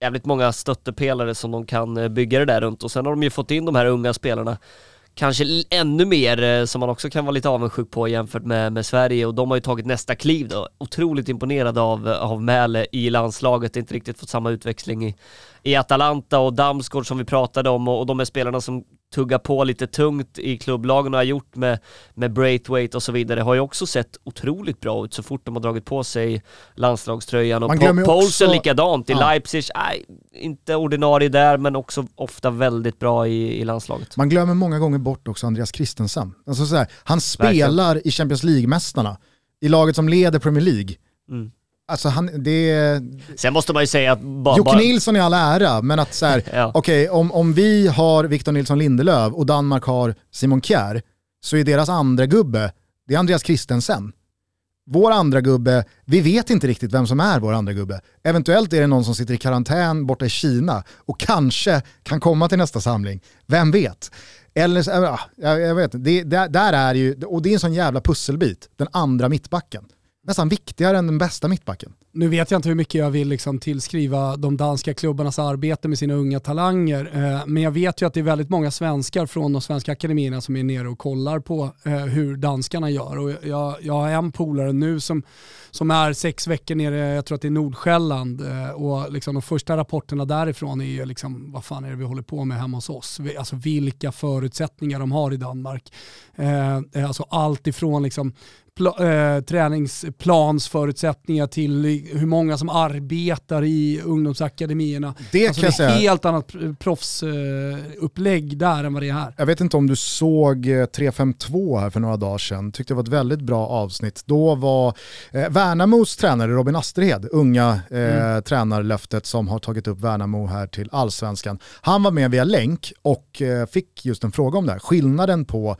jävligt många stöttepelare som de kan bygga det där runt och sen har de ju fått in de här unga spelarna kanske ännu mer eh, som man också kan vara lite avundsjuk på jämfört med, med Sverige. Och de har ju tagit nästa kliv då. Otroligt imponerad av, eh, av Mäle i landslaget, inte riktigt fått samma utväxling i, i Atalanta och Damsgaard som vi pratade om. Och, och de är spelarna som tuggar på lite tungt i klubblagen och har gjort med, med Braithwaite och så vidare har ju också sett otroligt bra ut så fort de har dragit på sig landslagströjan och po Poulsen likadant i ja. Leipzig, nej, inte ordinarie där men också ofta väldigt bra i, i landslaget. Man glömmer många gånger bort också Andreas Christensen. Alltså så här, han spelar Verkligen. i Champions League-mästarna, i laget som leder Premier League. Mm. Alltså han, det... Sen måste man ju säga att... Ba, Jocke Nilsson i all ära, men att så här, ja. okej okay, om, om vi har Victor Nilsson Lindelöf och Danmark har Simon Kjär, så är deras andra gubbe, det är Andreas Christensen. Vår andra gubbe, vi vet inte riktigt vem som är vår andra gubbe. Eventuellt är det någon som sitter i karantän borta i Kina och kanske kan komma till nästa samling. Vem vet? Eller, ja, jag vet det, där, där är ju, och det är en sån jävla pusselbit, den andra mittbacken nästan viktigare än den bästa mittbacken. Nu vet jag inte hur mycket jag vill liksom tillskriva de danska klubbarnas arbete med sina unga talanger, eh, men jag vet ju att det är väldigt många svenskar från de svenska akademierna som är nere och kollar på eh, hur danskarna gör. Och jag, jag har en polare nu som, som är sex veckor nere, jag tror att det är Nordsjälland, eh, och liksom de första rapporterna därifrån är ju liksom, vad fan är det vi håller på med hemma hos oss? Alltså vilka förutsättningar de har i Danmark. Eh, eh alltså allt ifrån liksom eh, träningsplansförutsättningar till hur många som arbetar i ungdomsakademierna. Det alltså kan det är ett helt annat proffsupplägg eh, där än vad det är här. Jag vet inte om du såg 352 eh, här för några dagar sedan, tyckte det var ett väldigt bra avsnitt. Då var eh, Värnamos tränare Robin Asterhed, unga eh, mm. tränarlöftet som har tagit upp Värnamo här till allsvenskan. Han var med via länk och eh, fick just en fråga om det här. Skillnaden på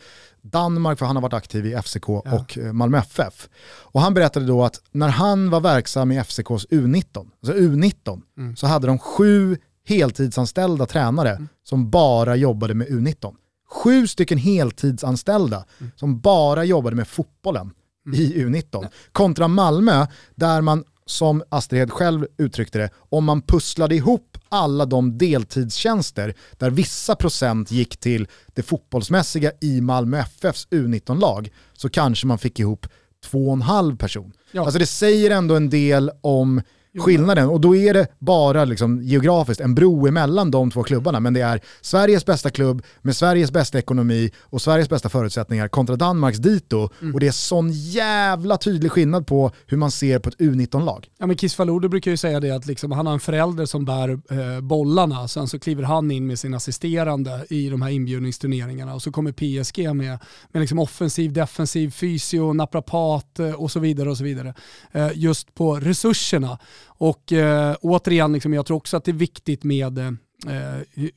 Danmark, för han har varit aktiv i FCK ja. och eh, Malmö FF. Och han berättade då att när han var verksam i FCKs U19, alltså U19, mm. så hade de sju heltidsanställda tränare mm. som bara jobbade med U19. Sju stycken heltidsanställda mm. som bara jobbade med fotbollen mm. i U19. Kontra Malmö, där man som Astrid själv uttryckte det, om man pusslade ihop alla de deltidstjänster där vissa procent gick till det fotbollsmässiga i Malmö FFs U19-lag så kanske man fick ihop två och en halv person. Ja. Alltså det säger ändå en del om skillnaden. Och då är det bara liksom geografiskt en bro emellan de två klubbarna. Men det är Sveriges bästa klubb med Sveriges bästa ekonomi och Sveriges bästa förutsättningar kontra Danmarks dito. Mm. Och det är sån jävla tydlig skillnad på hur man ser på ett U19-lag. Ja men Kiss Falode brukar ju säga det att liksom, han har en förälder som bär eh, bollarna, sen så kliver han in med sin assisterande i de här inbjudningsturneringarna och så kommer PSG med, med liksom offensiv, defensiv, fysio, naprapat eh, och så vidare och så vidare. Eh, just på resurserna. Och eh, återigen, liksom, jag tror också att det är viktigt med eh,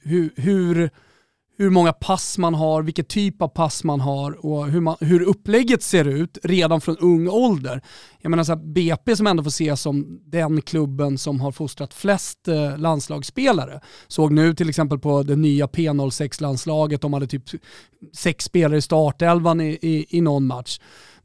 hur, hur, hur många pass man har, vilken typ av pass man har och hur, man, hur upplägget ser ut redan från ung ålder. Jag menar så här, BP som ändå får ses som den klubben som har fostrat flest eh, landslagsspelare. Såg nu till exempel på det nya P06-landslaget, de hade typ sex spelare i startelvan i, i, i någon match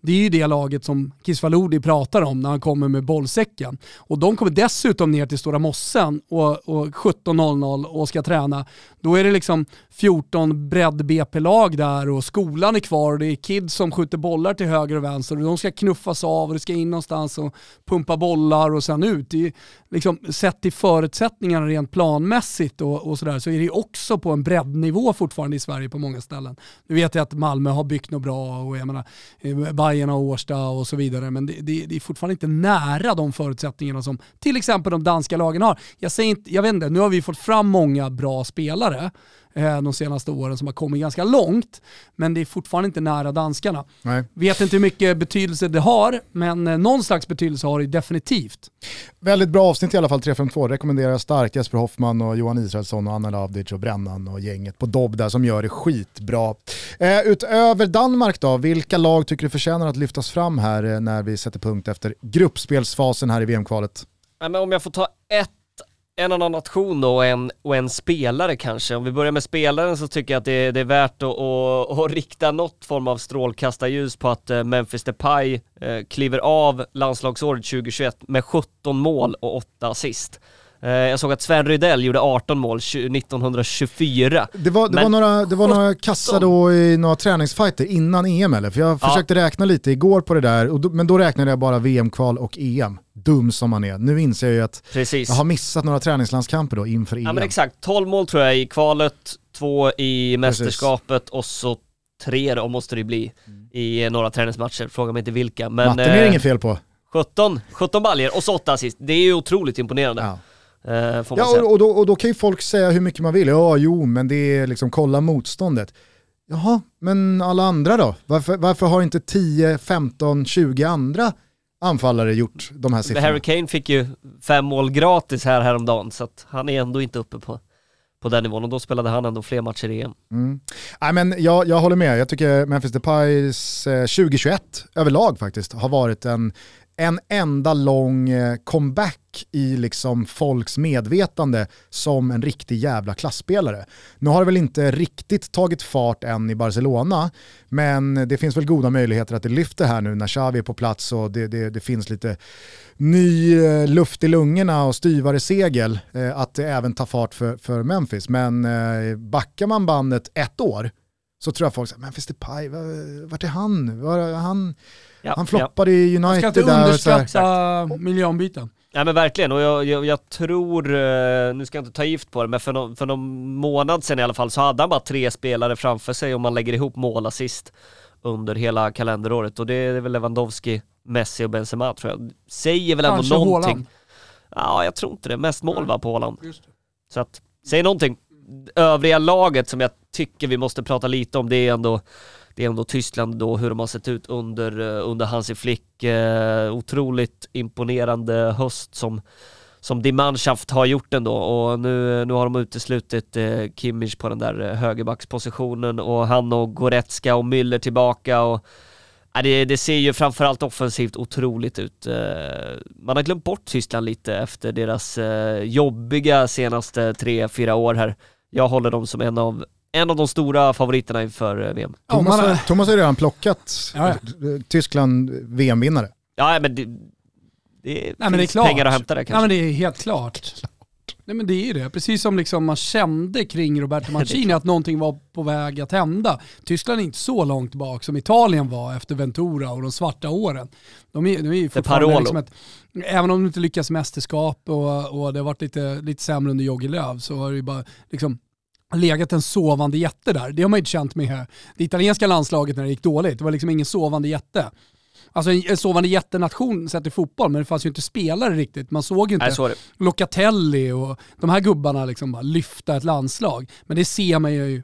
det är ju det laget som Kisvalodi pratar om när han kommer med bollsäcken. Och de kommer dessutom ner till Stora Mossen och, och 17.00 och ska träna. Då är det liksom 14 bredd-BP-lag där och skolan är kvar och det är kids som skjuter bollar till höger och vänster och de ska knuffas av och det ska in någonstans och pumpa bollar och sen ut. Det är liksom, sett till förutsättningarna rent planmässigt och, och sådär så är det också på en breddnivå fortfarande i Sverige på många ställen. Nu vet jag att Malmö har byggt något bra och jag menar, eh, Bayern och Årsta och så vidare men det, det, det, är fortfarande inte nära de förutsättningarna som till exempel de danska lagen har. Jag, säger inte, jag vet inte, nu har vi fått fram många bra spelare Eh, de senaste åren som har kommit ganska långt. Men det är fortfarande inte nära danskarna. Nej. Vet inte hur mycket betydelse det har, men eh, någon slags betydelse har det definitivt. Väldigt bra avsnitt i alla fall, 352. Rekommenderar starkt Jesper Hoffman och Johan Israelsson och Anna Lavdic och Brännan och gänget på Dobb där som gör det skitbra. Eh, utöver Danmark då, vilka lag tycker du förtjänar att lyftas fram här eh, när vi sätter punkt efter gruppspelsfasen här i VM-kvalet? om jag får ta ett en annan nation då och en, och en spelare kanske. Om vi börjar med spelaren så tycker jag att det, det är värt att, att, att rikta något form av strålkastarljus på att eh, Memphis Depay eh, kliver av landslagsåret 2021 med 17 mål och 8 assist. Eh, jag såg att Sven Rydell gjorde 18 mål 1924. Det var, det var några, det var några kassa då i några träningsfighter innan EM eller? För jag försökte ja. räkna lite igår på det där, då, men då räknade jag bara VM-kval och EM. Dum som man är. Nu inser jag ju att Precis. jag har missat några träningslandskamper då inför EM. Ja men exakt, 12 mål tror jag i kvalet, två i mästerskapet Precis. och så tre då måste det bli i några träningsmatcher. Fråga mig inte vilka. Men, Matten är det eh, inget fel på. 17, 17 baljer och så 8 assist. Det är ju otroligt imponerande. Ja. Eh, ja, och, och, då, och då kan ju folk säga hur mycket man vill. Ja, jo, men det är liksom kolla motståndet. Jaha, men alla andra då? Varför, varför har inte 10, 15, 20 andra anfallare gjort de här siffrorna? Harry Kane fick ju fem mål gratis här häromdagen, så att han är ändå inte uppe på på den nivån och då spelade han ändå fler matcher i EM. Mm. Nej, men jag, jag håller med, jag tycker Memphis Depays 2021 eh, överlag faktiskt har varit en, en enda lång eh, comeback i liksom folks medvetande som en riktig jävla klassspelare. Nu har det väl inte riktigt tagit fart än i Barcelona, men det finns väl goda möjligheter att det lyfter här nu när Xavi är på plats och det, det, det finns lite ny eh, luft i lungorna och styvare segel, eh, att det även tar fart för, för Memphis. Men backar man bandet ett år så tror jag folk säger, Memphis Depay, vart är han? Var, han Ja, han floppade ja. i United där. Man ska inte underskatta miljöombyten. Nej men verkligen, och jag, jag, jag, tror, eh, nu ska jag inte ta gift på det, men för, no, för någon månad sedan i alla fall så hade han bara tre spelare framför sig om man lägger ihop mål assist under hela kalenderåret. Och det är väl Lewandowski, Messi och Benzema tror jag. Säger väl ändå Kanske någonting. Håland. Ja, jag tror inte det. Mest mål var på Håland. Så att, säg någonting. Övriga laget som jag tycker vi måste prata lite om, det är ändå det är ändå Tyskland då, hur de har sett ut under, eh, under Hansi Flick. Eh, otroligt imponerande höst som, som Die Mannschaft har gjort ändå och nu, nu har de uteslutit eh, Kimmich på den där eh, högerbackspositionen och han och Goretzka och Müller tillbaka och Ja, det, det, ser ju framförallt offensivt otroligt ut. Eh, man har glömt bort Tyskland lite efter deras jobbiga senaste tre, fyra år här. Jag håller dem som en av en av de stora favoriterna inför eh, VM. Thomas, har, Thomas har redan plockat ja, ja. Tyskland VM-vinnare. Ja, men det, det Nej, finns men det är klart. pengar att hämta där kanske. Ja, men det är helt klart. Nej men det är ju det, precis som liksom man kände kring Roberto Mancini att någonting var på väg att hända. Tyskland är inte så långt bak som Italien var efter Ventura och de svarta åren. De är, de är fortfarande liksom ett, även om de inte lyckas mästerskap och, och det har varit lite, lite sämre under Jogi Löw så har det ju bara liksom legat en sovande jätte där. Det har man ju inte känt med det italienska landslaget när det gick dåligt. Det var liksom ingen sovande jätte. Alltså en sovande jättenation sett i fotboll, men det fanns ju inte spelare riktigt. Man såg ju inte Nej, Locatelli och de här gubbarna liksom bara lyfta ett landslag. Men det ser man ju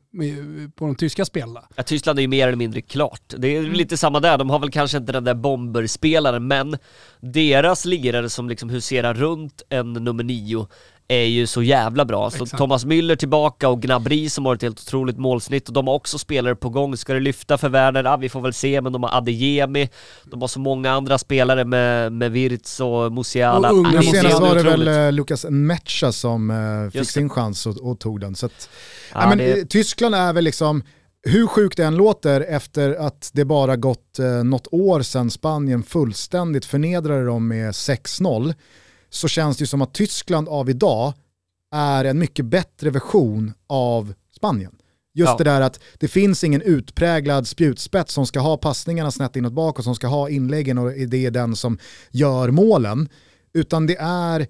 på de tyska spelarna. Ja, Tyskland är ju mer eller mindre klart. Det är mm. lite samma där, de har väl kanske inte den där bomberspelaren, men deras lirare som liksom huserar runt en nummer nio är ju så jävla bra. Så Thomas Müller tillbaka och Gnabry som har ett helt otroligt målsnitt och de har också spelare på gång. Ska det lyfta för Werner? Ja, vi får väl se, men de har Adeyemi, de har så många andra spelare med, med Wirtz och Musiala. Och unga, senast var det väl uh, Lucas Mecha som uh, fick sin chans och, och, tog den. Så att, ja, men, det... Tyskland är väl liksom, hur sjukt det än låter efter att det bara gått eh, något år sedan Spanien fullständigt förnedrade dem med 6-0 så känns det ju som att Tyskland av idag är en mycket bättre version av Spanien. Just ja. det där att det finns ingen utpräglad spjutspets som ska ha passningarna snett inåt bak och som ska ha inläggen och det är den som gör målen. Utan det är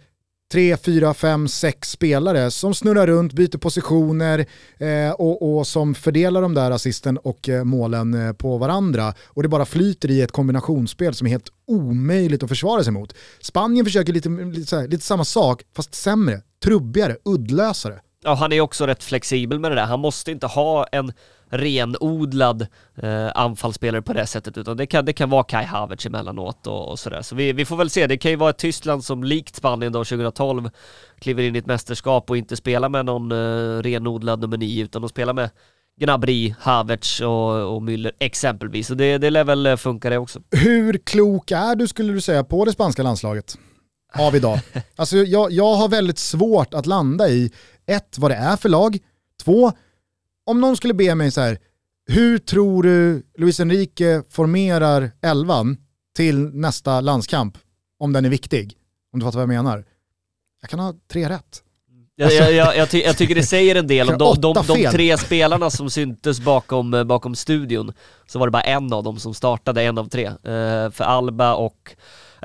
tre, fyra, fem, sex spelare som snurrar runt, byter positioner eh, och, och, som fördelar de där assisten och eh, målen eh, på varandra. Och det bara flyter i ett kombinationsspel som är helt omöjligt att försvara sig mot. Spanien försöker lite, lite, här, lite samma sak, fast sämre, trubbigare, uddlösare. Ja, han är också rätt flexibel med det där. Han måste inte ha en renodlad eh, anfallsspelare på det sättet, utan det kan, det kan vara Kai Havertz emellanåt och, och sådär. Så vi, vi får väl se, det kan ju vara ett Tyskland som likt Spanien då 2012 kliver in i ett mästerskap och inte spelar med någon eh, renodlad nummer 9, utan de spelar med Gnabry, Havertz och, och Müller exempelvis. Så det, det lär väl funka det också. Hur klok är du skulle du säga på det spanska landslaget? av idag. Alltså jag, jag har väldigt svårt att landa i, ett, vad det är för lag, två, om någon skulle be mig så här, hur tror du Luis Enrique formerar elvan till nästa landskamp, om den är viktig? Om du fattar vad jag menar. Jag kan ha tre rätt. Jag, jag, jag, jag, ty jag tycker det säger en del om de, de, de fel. tre spelarna som syntes bakom, eh, bakom studion. Så var det bara en av dem som startade, en av tre. Eh, för Alba och,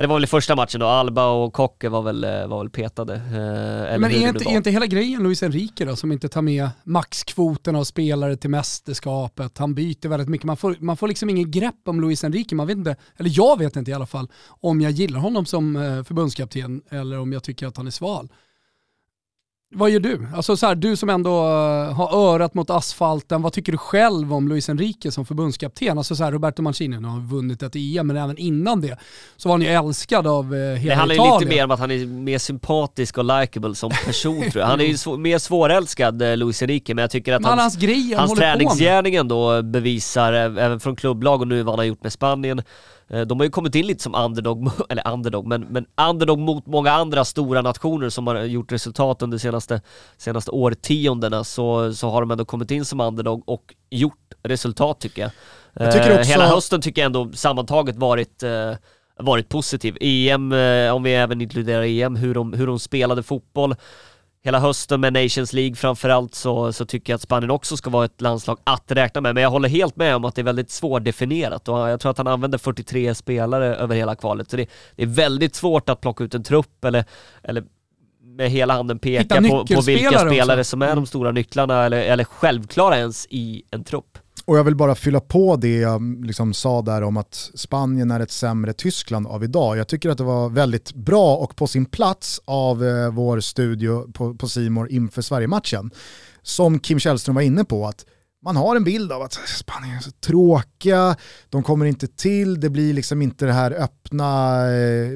det var väl i första matchen då, Alba och Kocke var väl, eh, var väl petade. Eh, Men är inte, är inte hela grejen Luis Enrique då, som inte tar med maxkvoten av spelare till mästerskapet? Han byter väldigt mycket. Man får, man får liksom ingen grepp om Luis Enrique. Man vet inte, eller jag vet inte i alla fall, om jag gillar honom som eh, förbundskapten eller om jag tycker att han är sval. Vad gör du? Alltså så här, du som ändå eh, har örat mot asfalten, vad tycker du själv om Luis Enrique som förbundskapten? Alltså så här, Roberto Mancini har vunnit ett EM, men även innan det så var han ju älskad av eh, Det hela handlar ju Italien. lite mer om att han är mer sympatisk och likable som person tror jag. Han är ju svå- mer svårälskad, eh, Luis Enrique, men jag tycker att Men hans, hans, grej han hans träningsgärning ändå bevisar, även från klubblag och nu vad han har gjort med Spanien, de har ju kommit in lite som underdog, eller underdog, men, men underdog mot många andra stora nationer som har gjort resultat under senaste, senaste årtiondena, så, så har de ändå kommit in som underdog och gjort resultat tycker jag. Jag tycker Eh, också- Hela hösten tycker jag ändå sammantaget varit eh, varit positiv. EM, eh, om vi även inkluderar EM, hur de, hur de spelade fotboll. Hela hösten med Nations League framförallt så, så tycker jag att Spanien också ska vara ett landslag att räkna med. Men jag håller helt med om att det är väldigt svårdefinierat och jag tror att han använder 43 spelare över hela kvalet. Så det, det är väldigt svårt att plocka ut en trupp eller, eller med hela handen peka på, på vilka spelare också. som är de stora nycklarna eller, eller självklara ens i en trupp. Och jag vill bara fylla på det jag liksom sa där om att Spanien är ett sämre Tyskland av idag. Jag tycker att det var väldigt bra och på sin plats av eh, vår studio på, Simor inför Sverige-matchen. Som Kim Källström var inne på, att man har en bild av att Spanien är så tråkiga, de kommer inte till, det blir liksom inte det här öppna eh,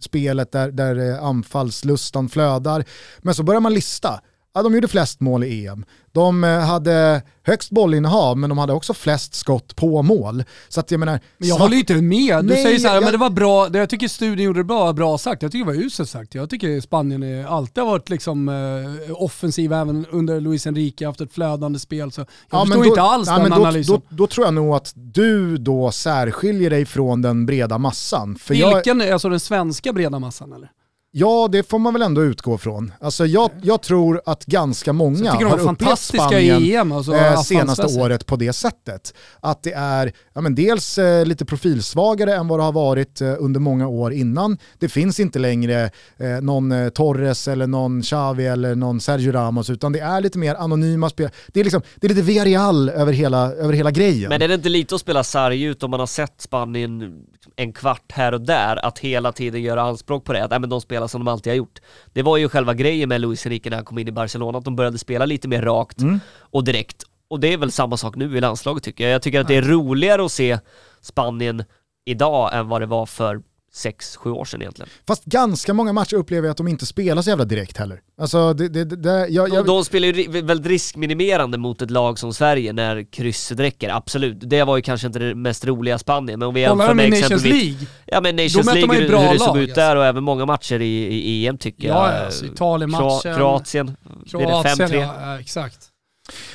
spelet där, där eh, anfallslustan flödar. Men så börjar man lista. Ja, de gjorde flest mål i EM. De eh, hade högst bollinnehav men de hade också flest skott på mål. Så att jag menar... Men jag håller ju inte med. Du Nej, säger så här, jag- men det var bra, jag tycker studion gjorde det bra, bra sagt. Jag tycker det var uselt sagt. Jag tycker Spanien är, alltid har varit liksom, eh, offensiv även under Luis Enrique, haft ett flödande spel. Så jag Ja, men förstår då- inte alls ja, den men då, analysen. då, då tror jag nog att du då särskiljer dig från den breda massan. För jag, Vilken, alltså den svenska breda massan eller? Ja, det får man väl ändå utgå från. Alltså jag, jag tror att ganska många har upplevt fantastiska Spanien EM. Alltså, eh, senaste året på det sättet. Att det är ja, men dels eh, lite profilsvagare än vad det har varit eh, under många år innan. Det finns inte längre eh, någon eh, Torres eller någon Xavi eller någon Sergio Ramos utan det är lite mer anonyma spel. Det är, liksom, det är lite Villarreal över hela, över hela grejen. Men är det inte lite att spela sarg ut om man har sett Spanien en kvart här och där, att hela tiden göra anspråk på det, att äh, men de spelar som de alltid har gjort. Det var ju själva grejen med Luis Enrique när han kom in i Barcelona, att de började spela lite mer rakt Mm. och direkt. Och det är väl samma sak nu i landslaget tycker jag. Jag tycker att det är roligare att se Spanien idag än vad det var för 6-7 år sedan egentligen. Fast ganska många matcher upplever jag att de inte spelar så jävla direkt heller. Alltså, det, det, det, det, jag, De, jag, de spelar ju väldigt riskminimerande mot ett lag som Sverige när krysset räcker, absolut. Det var ju kanske inte det mest roliga Spanien, men om vi jämför med Nations exempelvis League? Ja men Nations League, hur, hur det såg ut där och även många matcher i, i EM tycker Ja, jag. alltså, Italienmatchen. Kroatien, blir det Kroatien, 5-3? ja, exakt.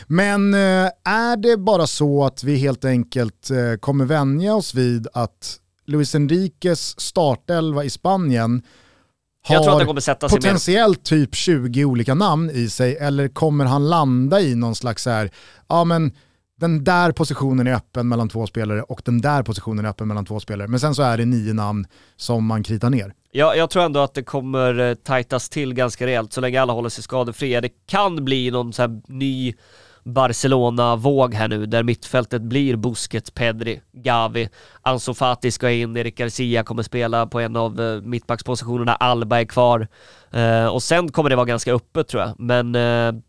Men eh, är det bara så att vi helt enkelt eh, kommer vänja oss vid att Luis Enriques startelva i Spanien har potentiellt typ 20 olika namn i sig eller kommer han landa i någon slags så här, ja men den där positionen är öppen mellan två spelare och den där positionen är öppen mellan två spelare. Men sen så är det nio namn som man kritar ner. Jag, jag tror ändå att det kommer eh, tajtas till ganska rejält så länge alla håller sig skadefria. Det kan bli någon så här ny Barcelona-våg här nu där mittfältet blir Busquets, Pedri, Gavi, Ansu Fati ska in, Eric Garcia kommer spela på en av eh, mittbackspositionerna, Alba är kvar. Eh, och sen kommer det vara ganska öppet tror jag, men eh,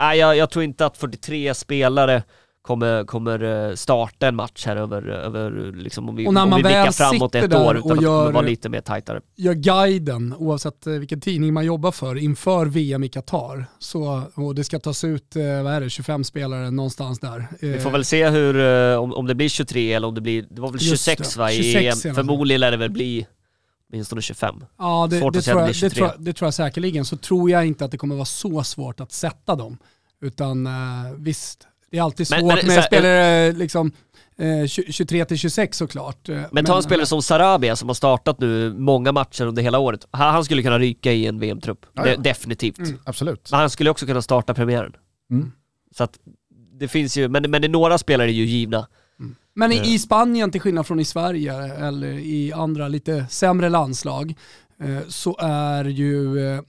nej, jag, jag tror inte att 43 spelare kommer, kommer eh, starta en match här över, över liksom om vi, Och när om man vi blickar framåt ett år, utan och att det kommer gör- vara lite mer tajtare. gör guiden, oavsett eh, vilken tidning man jobbar för, inför VM i Qatar. Så, och det ska tas ut, eh, vad är det, 25 spelare någonstans där. Vi får väl se hur, om, om det blir 23 eller om det blir, det var väl Just 26 det, va i 26 EM, förmodligen lär det väl bli åtminstone 25. Ja, det, Svårt det, att tror att jag, det det, tror 23. jag, det tror jag säkerligen. Så tror jag inte att det kommer vara så svårt att sätta dem. Utan visst, det är alltid svårt Men- men med här, spelare liksom, eh, 23 till 26 såklart. Eh, Men ta en spelare som Sarabia som har startat nu många matcher under hela året. Han, han skulle kunna ryka i en VM-trupp. Ja, ja. De- definitivt. Absolut. Men han skulle också kunna starta premiären. Mm. Så att det finns ju, men, men några spelare är ju givna. Men Eh. i, i Spanien, till skillnad från i Sverige eller i andra lite sämre landslag, eh, så är ju eh,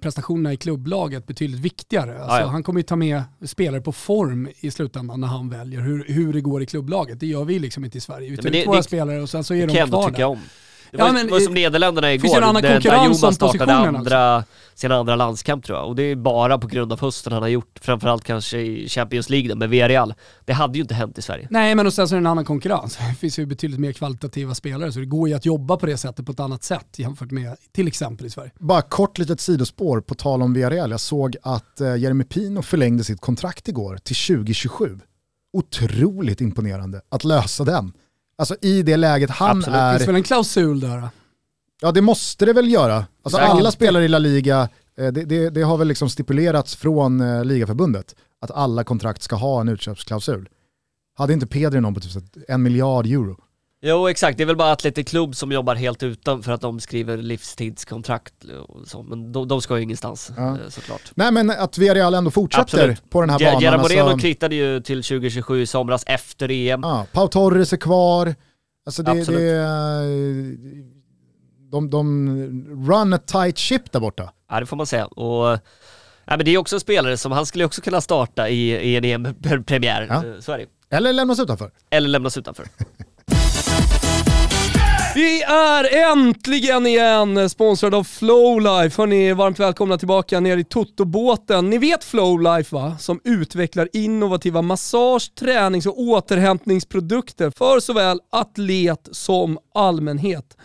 prestationerna i klubblaget betydligt viktigare. Alltså, ja. Han kommer ju ta med spelare på form i slutändan när han väljer hur, hur det går i klubblaget. Det gör vi liksom inte i Sverige. Vi tar det- ut våra det- spelare och sen så Det är kan de jag ändå kvar tycka där. om. Det Ja, var, men, det var som Nederländerna finns igår, ju en annan där om startade andra, sin andra landskamp tror jag. Och det är bara på grund av hösten han har gjort, framförallt kanske i Champions League med Villarreal. Det hade ju inte hänt i Sverige. Nej, men och sen så är det en annan konkurrens. Det finns ju betydligt mer kvalitativa spelare, så det går ju att jobba på det sättet på ett annat sätt jämfört med till exempel i Sverige. Bara kort litet sidospår på tal om Villarreal. Jag såg att eh, Jeremy Pino förlängde sitt kontrakt igår till 2027. Otroligt imponerande att lösa den. Alltså i det läget han Absolut. Det finns är, väl en klausul där? ja det måste det väl göra. Alltså Säkert. alla spelare i La Liga, eh, det, det, det har väl liksom stipulerats från eh, ligaförbundet att alla kontrakt ska ha en utköpsklausul. Hade inte Pedri någon på typ en miljard euro? Jo exakt, det är väl bara Atletic Club som jobbar helt utan för att de skriver livstidskontrakt och så, men de, de ska ju ingenstans Ja. eh, såklart. Nej men att Villarreal ändå fortsätter Absolut. på den här Ge- banan. Gerard Moreno alltså- krittade ju till 2027 i somras efter EM. Ja, Pau Torres är kvar. Alltså det, Absolut. det, är- de, de run a tight ship där borta. Ja det får man säga. Och, ja, men det är också en spelare som, han skulle också kunna starta i, i en EM-premiär, Ja. Eh, så är det Eller lämnas utanför. Eller lämnas utanför. Vi är äntligen igen sponsrade av Flowlife. Hörni, varmt välkomna tillbaka ner i Toto-båten. Ni vet Flowlife va? Som utvecklar innovativa massage, tränings och återhämtningsprodukter för såväl atlet som allmänhet.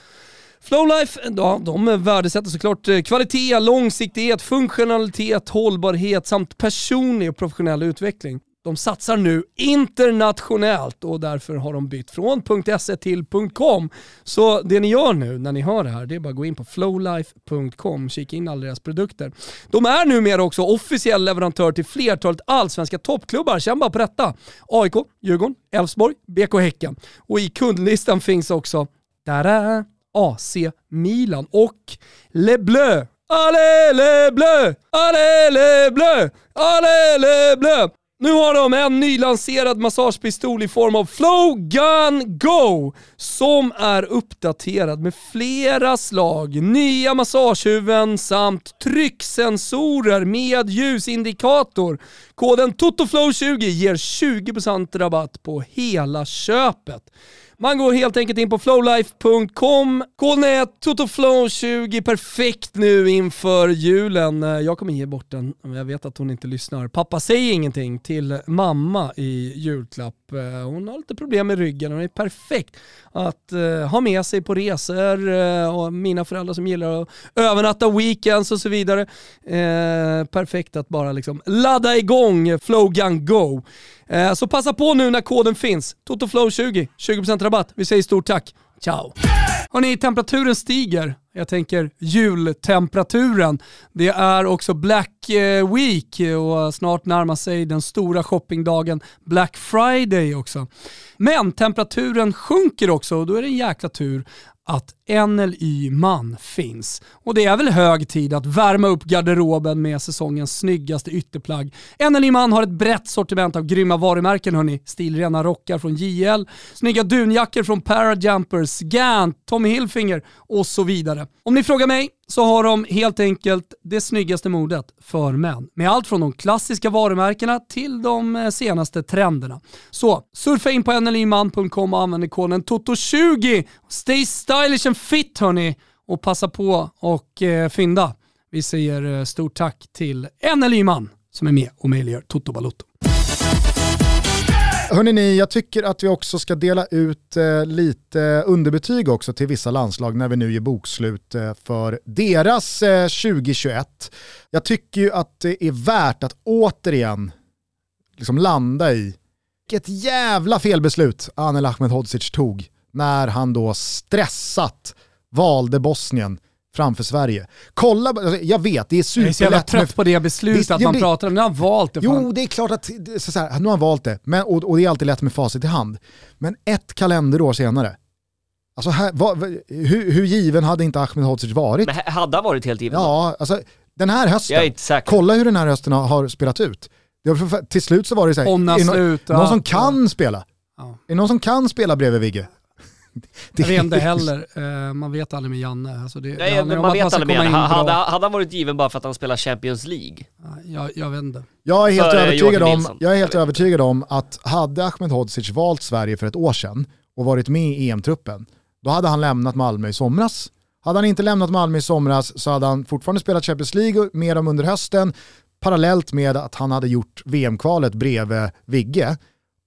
Flowlife, ja, de värdesätter såklart eh, kvalitet, långsiktighet, funktionalitet, hållbarhet samt personlig och professionell utveckling. De satsar nu internationellt och därför har de bytt från .se till .com. Så det ni gör nu när ni hör det här, det är bara att gå in på flowlife.com, kika in alla deras produkter. De är numera också officiell leverantör till flertalet allsvenska toppklubbar, känn bara på detta. AIK, Djurgården, Elfsborg, BK Häcken. Och i kundlistan finns också Tada! AC Milan och Le Bleu. Allez Le Bleu! Allez Le Bleu! Allez Le Bleu! Nu har de en nylanserad massagepistol i form av Flow Gun Go som är uppdaterad med flera slag, nya massagehuvuden samt trycksensorer med ljusindikator. Koden TOTOFLOW20 ger 20% rabatt på hela köpet. Man går helt enkelt in på flowlife.com. Koden är TOTOFLOW20, perfekt nu inför julen. Eh, jag kommer ge bort den, men jag vet att hon inte lyssnar. Pappa säger ingenting till mamma i julklapp. Eh, hon har lite problem med ryggen och är perfekt att eh, ha med sig på resor eh, och mina föräldrar som gillar att övernatta weekends och så vidare. Eh, perfekt att bara liksom ladda igång Flowgun Go. Eh, så passa på nu när koden finns. TOTOFLOW20, 20% rabatt. Vi säger stort tack. Ciao! Hörni, temperaturen stiger. Jag tänker jultemperaturen. Det är också Black eh, Week och snart närmar sig den stora shoppingdagen Black Friday också. Men temperaturen sjunker också och då är det en jäkla tur att NLY Man finns. Och det är väl hög tid att värma upp garderoben med säsongens snyggaste ytterplagg. NLY Man har ett brett sortiment av grymma varumärken hörni. Stilrena rockar från JL, snygga dunjackor från Parajumpers, Gant, Tommy Hilfinger och så vidare. Om ni frågar mig så har de helt enkelt det snyggaste modet för män. Med allt från de klassiska varumärkena till de eh, senaste trenderna. Så surfa in på nlyman.com och använd koden TOTO20. Stay stylish and fit hörni och passa på och eh, fynda. Vi säger eh, stort tack till NLYman som är med och möjliggör Toto Balotto. Hörrni jag tycker att vi också ska dela ut eh, lite underbetyg också till vissa landslag när vi nu gör bokslut eh, för deras eh, 2021. Jag tycker ju att det är värt att återigen liksom landa i vilket jävla felbeslut Anel Ahmedhodzic tog när han då stressat valde Bosnien framför Sverige. Kolla, alltså, jag vet, det är Jag är så jävla superlätt trött på det beslutet, att man blir- pratar om Nu har han valt det. fan. Jo, det är klart att det- så så här, nu har han valt det, men, och, och det är alltid lätt med facit i hand. Men ett kalenderår senare, alltså här, vad, hur, hur given hade inte Ahmedhodzic varit? Men hade han varit helt given? Ja, alltså den här hösten, Jag är inte säker. kolla hur den här hösten har, har spelat ut. Det var för, till slut så var det så här, Onna är det slutat. någon som kan spela? Ja. Är det någon som kan spela bredvid Vigge? Det- Jag vet inte heller, Eh, man vet aldrig med Janne. Alltså det, det Nej, men om man vet aldrig in Ha- Hade, hade han varit given bara för att han spelar Champions League? Jag, jag vet inte. Jag är helt, För, övertygad om, Nilsson. jag är helt Jag övertygad om att hade Ahmedhodzic valt Sverige för ett år sedan och varit med i EM-truppen, då hade han lämnat Malmö i somras. Hade han inte lämnat Malmö i somras så hade han fortfarande spelat Champions League med dem under hösten, parallellt med att han hade gjort VM-kvalet bredvid Vigge.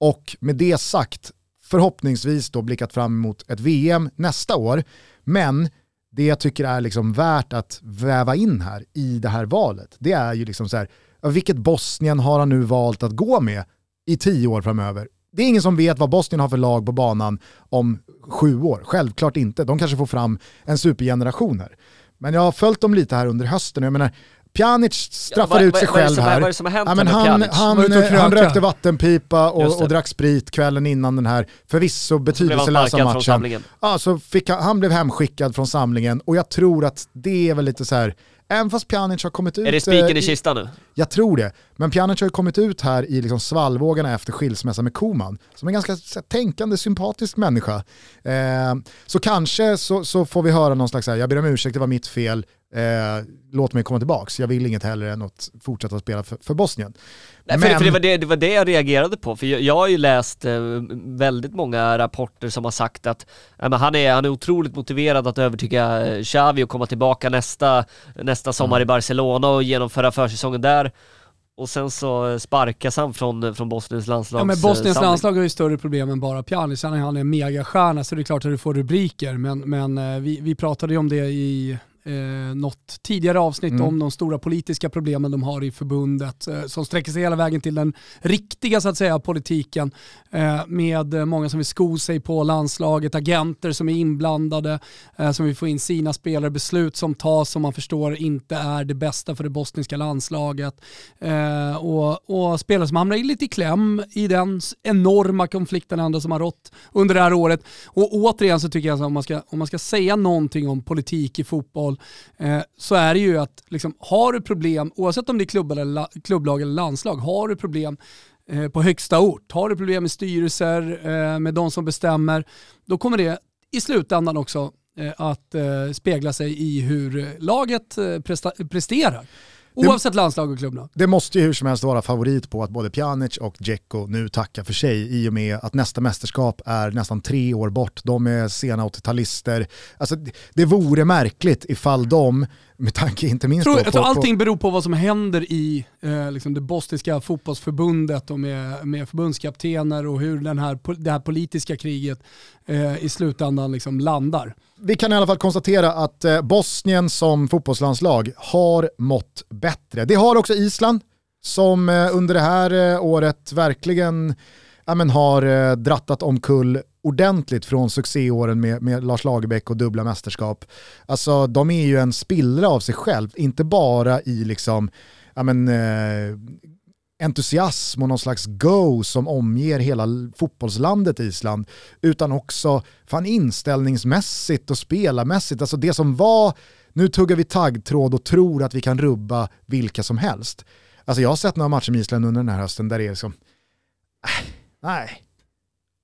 Och med det sagt, förhoppningsvis då blickat fram emot ett VM nästa år. Men det jag tycker är liksom värt att väva in här i det här valet, det är ju liksom så här, vilket Bosnien har han nu valt att gå med i tio år framöver? Det är ingen som vet vad Bosnien har för lag på banan om sju år. Självklart inte. De kanske får fram en supergeneration här. Men jag har följt dem lite här under hösten. Jag menar, Pjanic straffar vad- ut sig själv här. vad är det som har hänt ja, men han, Pjanic? han, kröka. rökte vattenpipa och, och drack sprit kvällen innan den här förvisso betydelselösa matchen. Ja, så fick han, han blev hemskickad från samlingen och jag tror att det är väl lite så här, även fast Pjanic har kommit ut... Är det spiken eh, i kistan nu? Jag tror det. Men Pjanic har ju kommit ut här i liksom svallvågorna efter skilsmässa med Koman. Som en ganska här, tänkande, sympatisk människa. Eh, så kanske så, så får vi höra någon slags, så här, jag ber om ursäkt, det var mitt fel, eh, låt mig komma tillbaka. Jag vill inget hellre än att fortsätta spela för, för Bosnien. Nej, Men- för, för det, var det, det var det jag reagerade på, för jag, jag har ju läst eh, väldigt många rapporter som har sagt att men han, är, han är otroligt motiverad att övertyga eh, Xavi och komma tillbaka nästa, nästa sommar i Barcelona och genomföra försäsongen där. Och sen så sparkas han från, från Bosniens landslags Ja, men Bosniens samling. landslag har ju större problem än bara Pjanic. Sen är han en megastjärna så det är klart att du får rubriker. Men, men eh, vi, vi pratade ju om det i eh, något tidigare avsnitt Mm. om de stora politiska problemen de har i förbundet eh, som sträcker sig hela vägen till den riktiga så att säga politiken eh, med många som vill sko sig på landslaget, agenter som är inblandade, eh, som vill få in sina spelare, beslut som tas som man förstår inte är det bästa för det bostniska landslaget eh, och, och spelare som hamnar lite i kläm i den enorma konflikten ändå som har rått under det här året. Och återigen så tycker jag att om man ska, om man ska säga någonting om politik i fotboll eh, så är det ju att liksom, har du problem, oavsett om det är klubb eller, la- klubblag eller landslag, har du problem eh, på högsta ort, har du problem med styrelser, eh, med de som bestämmer, då kommer det i slutändan också eh, att eh, spegla sig i hur laget eh, presta- presterar. Oavsett landslag och klubblag. Det måste ju hur som helst vara favorit på att både Pjanic och Dzeko nu tackar för sig i och med att nästa mästerskap är nästan tre år bort. De är sena 80-talister. Alltså, det vore märkligt ifall de, med tanke inte minst tror, jag tror på, på, allting beror på vad som händer i eh, liksom det bosniska fotbollsförbundet och med, med förbundskaptener och hur den här, det här politiska kriget eh, i slutändan liksom landar. vi kan i alla fall konstatera att eh, Bosnien som fotbollslandslag har mått bättre. Det har också Island som eh, under det här eh, året verkligen ja, men har eh, drattat omkull ordentligt från succéåren med, med Lars Lagerbäck och dubbla mästerskap. Alltså de är ju en spillra av sig själv, inte bara i liksom, ja, men, eh, entusiasm och någon slags go som omger hela fotbollslandet Island, utan också fan inställningsmässigt och spelarmässigt. Alltså det som var, nu tuggar vi taggtråd och tror att vi kan rubba vilka som helst. Alltså jag har sett några matcher med Island under den här hösten där det är liksom, äh, nej.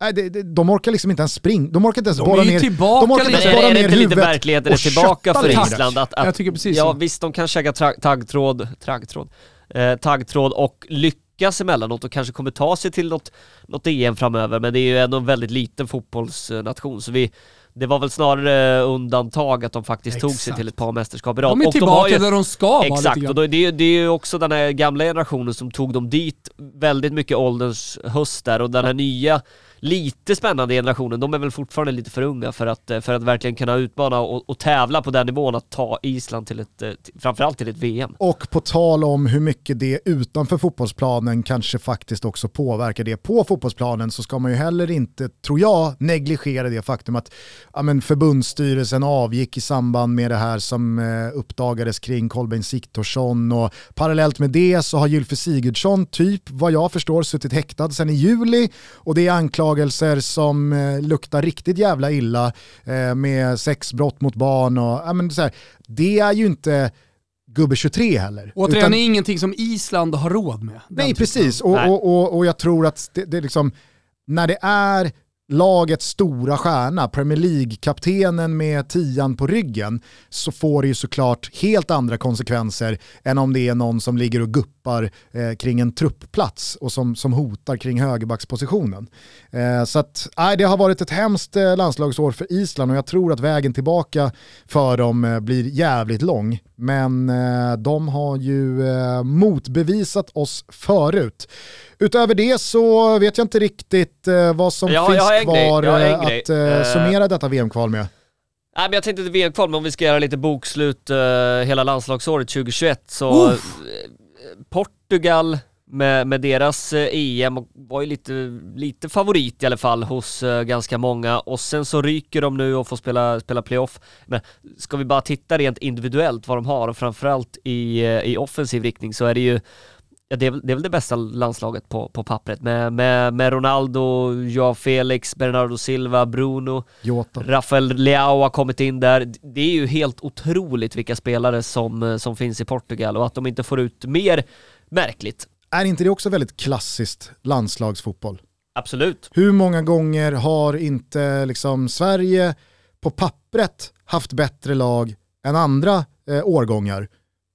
Nej, det, det, de orkar liksom inte ens springa, de orkar inte ens De borra är ju ner. tillbaka de orkar inte lite. ens är, borra ner inte lite huvudet verkligheten är tillbaka för. Island? Att, att, Jag tycker precis Ja så. visst, de kan käka tra- taggtråd, traggtråd, eh, taggtråd och lyckas emellanåt och kanske kommer ta sig till något, något EM framöver, men det är ju ändå en väldigt liten fotbollsnation, så vi, det var väl snarare undantag att de faktiskt tog sig Exakt. till ett par mästerskap i rad. De är Och tillbaka har ju- där de ska vara Exakt, lite och då, det, är- det är ju också den här gamla generationen som tog dem dit, väldigt mycket ålderns höst där och den här nya lite spännande generationen. De är väl fortfarande lite för unga för att, eh, för att verkligen kunna utmana och, och tävla på den nivån att ta Island till ett, eh, framförallt till ett VM. Och på tal om hur mycket det utanför fotbollsplanen kanske faktiskt också påverkar det på fotbollsplanen så ska man ju heller inte, tror jag, negligera det faktum att ja, men förbundsstyrelsen avgick i samband med det här som eh, uppdagades kring Kolbeinn Siktorsson och parallellt med det så har Gylfe Sigurdsson typ vad jag förstår suttit häktad sedan i juli och det är anklagat anklagelser som eh, luktar riktigt jävla illa eh, med sexbrott mot barn och ja, men så här, det är ju inte gubbe 23 heller. Återigen, utan, är ingenting som Island har råd med. Nej, precis. Och, och, och, och, jag tror att det, det liksom, när det är lagets stora stjärna, Premier League-kaptenen med tian på ryggen, så får det ju såklart helt andra konsekvenser än om det är någon som ligger och guppar eh, kring en truppplats och som, som hotar kring högerbackspositionen. Eh, så att, nej, det har varit ett hemskt eh, landslagsår för Island och jag tror att vägen tillbaka för dem eh, blir jävligt lång. Men eh, de har ju eh, motbevisat oss förut. Utöver det så vet jag inte riktigt vad som jag, finns kvar att eh, summera detta VM-kval med. Nej men jag tänkte inte VM-kval, men om vi ska göra lite bokslut uh, hela landslagsåret 2021 så Uff. Portugal med, med deras eh, EM EM var ju lite, lite favorit i alla fall hos eh, ganska många och sen så ryker de nu och får spela, spela playoff. Men ska vi bara titta rent individuellt vad de har och framförallt i, eh, i offensiv riktning så är det ju Ja, det är, det är väl det bästa landslaget på, på pappret med, med, med Ronaldo, Joao Felix, Bernardo Silva, Bruno, Jota. Rafael Leao har kommit in där. Det är ju helt otroligt vilka spelare som, som finns i Portugal och att de inte får ut mer märkligt. Är inte det också väldigt klassiskt landslagsfotboll? Absolut. Hur många gånger har inte liksom Sverige på pappret haft bättre lag än andra eh, årgångar?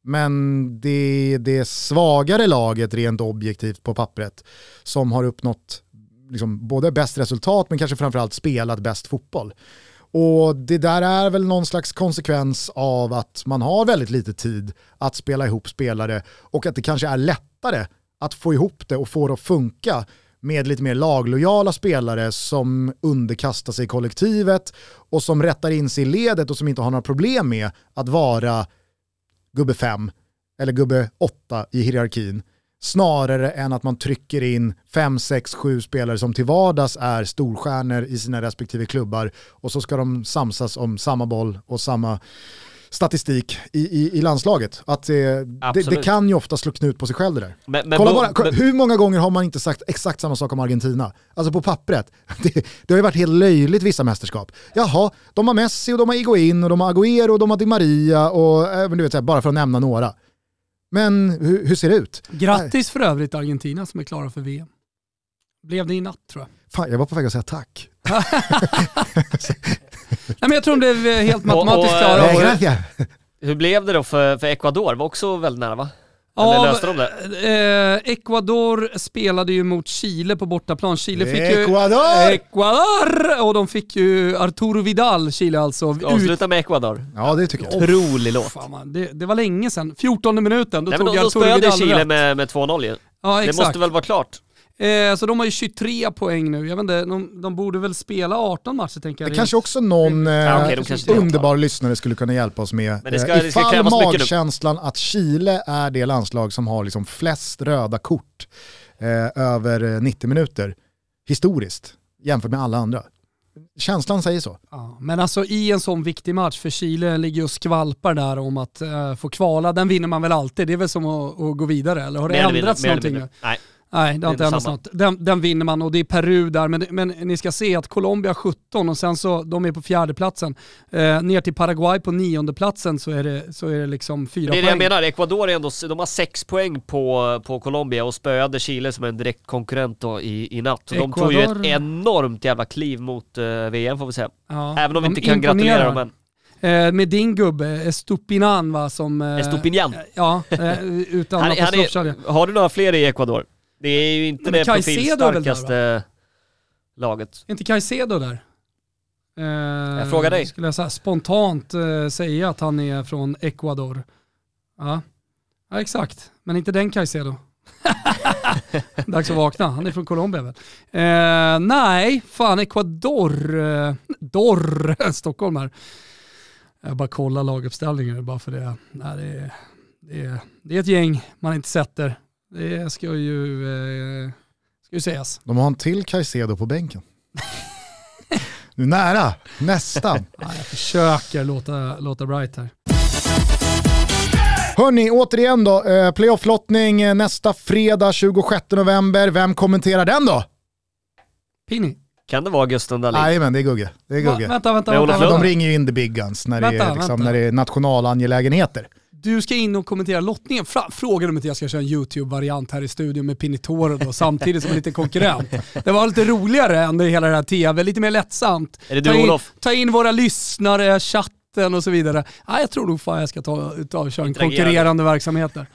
Men det är det svagare laget rent objektivt på pappret som har uppnått liksom både bäst resultat men kanske framförallt spelat bäst fotboll. Och det där är väl någon slags konsekvens av att man har väldigt lite tid att spela ihop spelare och att det kanske är lättare att få ihop det och få det att funka med lite mer laglojala spelare som underkastar sig kollektivet och som rättar in sig i ledet och som inte har några problem med att vara gubbe 5 eller gubbe 8 i hierarkin snarare än att man trycker in 5, 6, 7 spelare som till vardags är storstjärnor i sina respektive klubbar och så ska de samsas om samma boll och samma statistik i, i, i landslaget. Att eh, det, det, kan ju ofta slå knut på sig själv det där. Men, men kolla bara, men, hur många gånger har man inte sagt exakt samma sak om Argentina? Alltså på pappret. Det, det har ju varit helt löjligt vissa mästerskap. Jaha, de har Messi och de har Iguain och de har Agüero och de har Di Maria och äh, du vet, bara för att nämna några. Men hur, hur ser det ut? Grattis för övrigt Argentina som är klara för VM. Blev det i natt tror jag. Fan, jag var på väg att säga tack. Nej, men jag tror de blev helt matematiskt klara. Och, och, och, hur blev det då för, för Ecuador? var också väldigt nära va? Eller löste de det? Eh, Ecuador spelade ju mot Chile på bortaplan. Chile fick ju... Ecuador! Ecuador! Och de fick ju Arturo Vidal, Chile alltså. Avsluta med Ecuador. Ja det tycker jag. Otrolig låt. Fan. Det, det, var länge sedan. 14 minuten, då Nej, tog men då, Arturo Vidal Då spöade Chile med, med 2-0 ju. Ja, exakt. Det måste väl vara klart? Eh, så de har ju 23 poäng nu. Jag vet inte, de, de borde väl spela 18 matcher tänker jag. Det kanske också någon eh, ja, okay, kanske underbar lyssnare skulle kunna hjälpa oss med. Men det ska, eh, ifall det ska magkänslan att Chile är det landslag som har liksom flest röda kort eh, över 90 minuter historiskt jämfört med alla andra. Känslan säger så. Ja, men alltså i en sån viktig match, för Chile ligger och skvalpar där om att uh, få kvala, den vinner man väl alltid. Det är väl som att, att gå vidare, eller har det ändrats någonting? Nej. Nej, det har inte ändrats något. Den, den, vinner man och det är Peru där, men, men ni ska se att Colombia 17 och sen så, de är på fjärdeplatsen. Eh, ner till Paraguay på niondeplatsen så är det, så är det liksom fyra poäng. Det är poäng. det jag menar, Ecuador är ändå, de har sex poäng på, på Colombia och spöade Chile som är en direkt konkurrent då i, i natt. Så Ecuador... de tog ju ett enormt jävla kliv mot uh, VM får vi säga. Ja, Även om vi inte kan gratulera dem än. Eh, med din gubbe, Estupinan va som... Eh, Estupinian? Ja, eh, utan han, han är, Har du några fler i Ecuador? Det är ju inte det profilstarkaste laget. Är inte Caicedo där? Eh, jag frågar dig. Skulle jag säga, spontant eh, säga att han är från Ecuador. Ja. ja, exakt. Men inte den Caicedo. Dags att vakna. Han är från Colombia väl? Eh, nej, fan Ecuador. Eh, Dor, Stockholm här. Jag bara kollar laguppställningen bara för det. Nej, det, är, det, är, det är ett gäng man inte sätter. Det ska ju, eh, ska ju sägas. De har en till Caicedo på bänken. Du är nära, nästan. Ja, jag försöker låta, låta bright här. Hörni, återigen då, eh, playoff-lottning eh, nästa fredag 26 november. Vem kommenterar den då? Pini. Kan det vara Gusten Dahlin? Nej men det är Gugge. Det är Va, Gugge. vänta, vänta, vänta. Olof vänta. De ringer ju in the big guns när, det, Vänta, är, liksom, vänta. när det är nationalangelägenheter. Du ska in och kommentera lottningen. Fra, frågar om inte jag ska köra en YouTube-variant här i studion med Pinitoro då, samtidigt som en liten konkurrent. Det var lite roligare än det hela det här tv, lite mer lättsamt. Är det du ta in, Olof? Ta in våra lyssnare, chatten och så vidare. Ja, jag tror nog fan jag ska ta, ta köra en konkurrerande verksamhet där.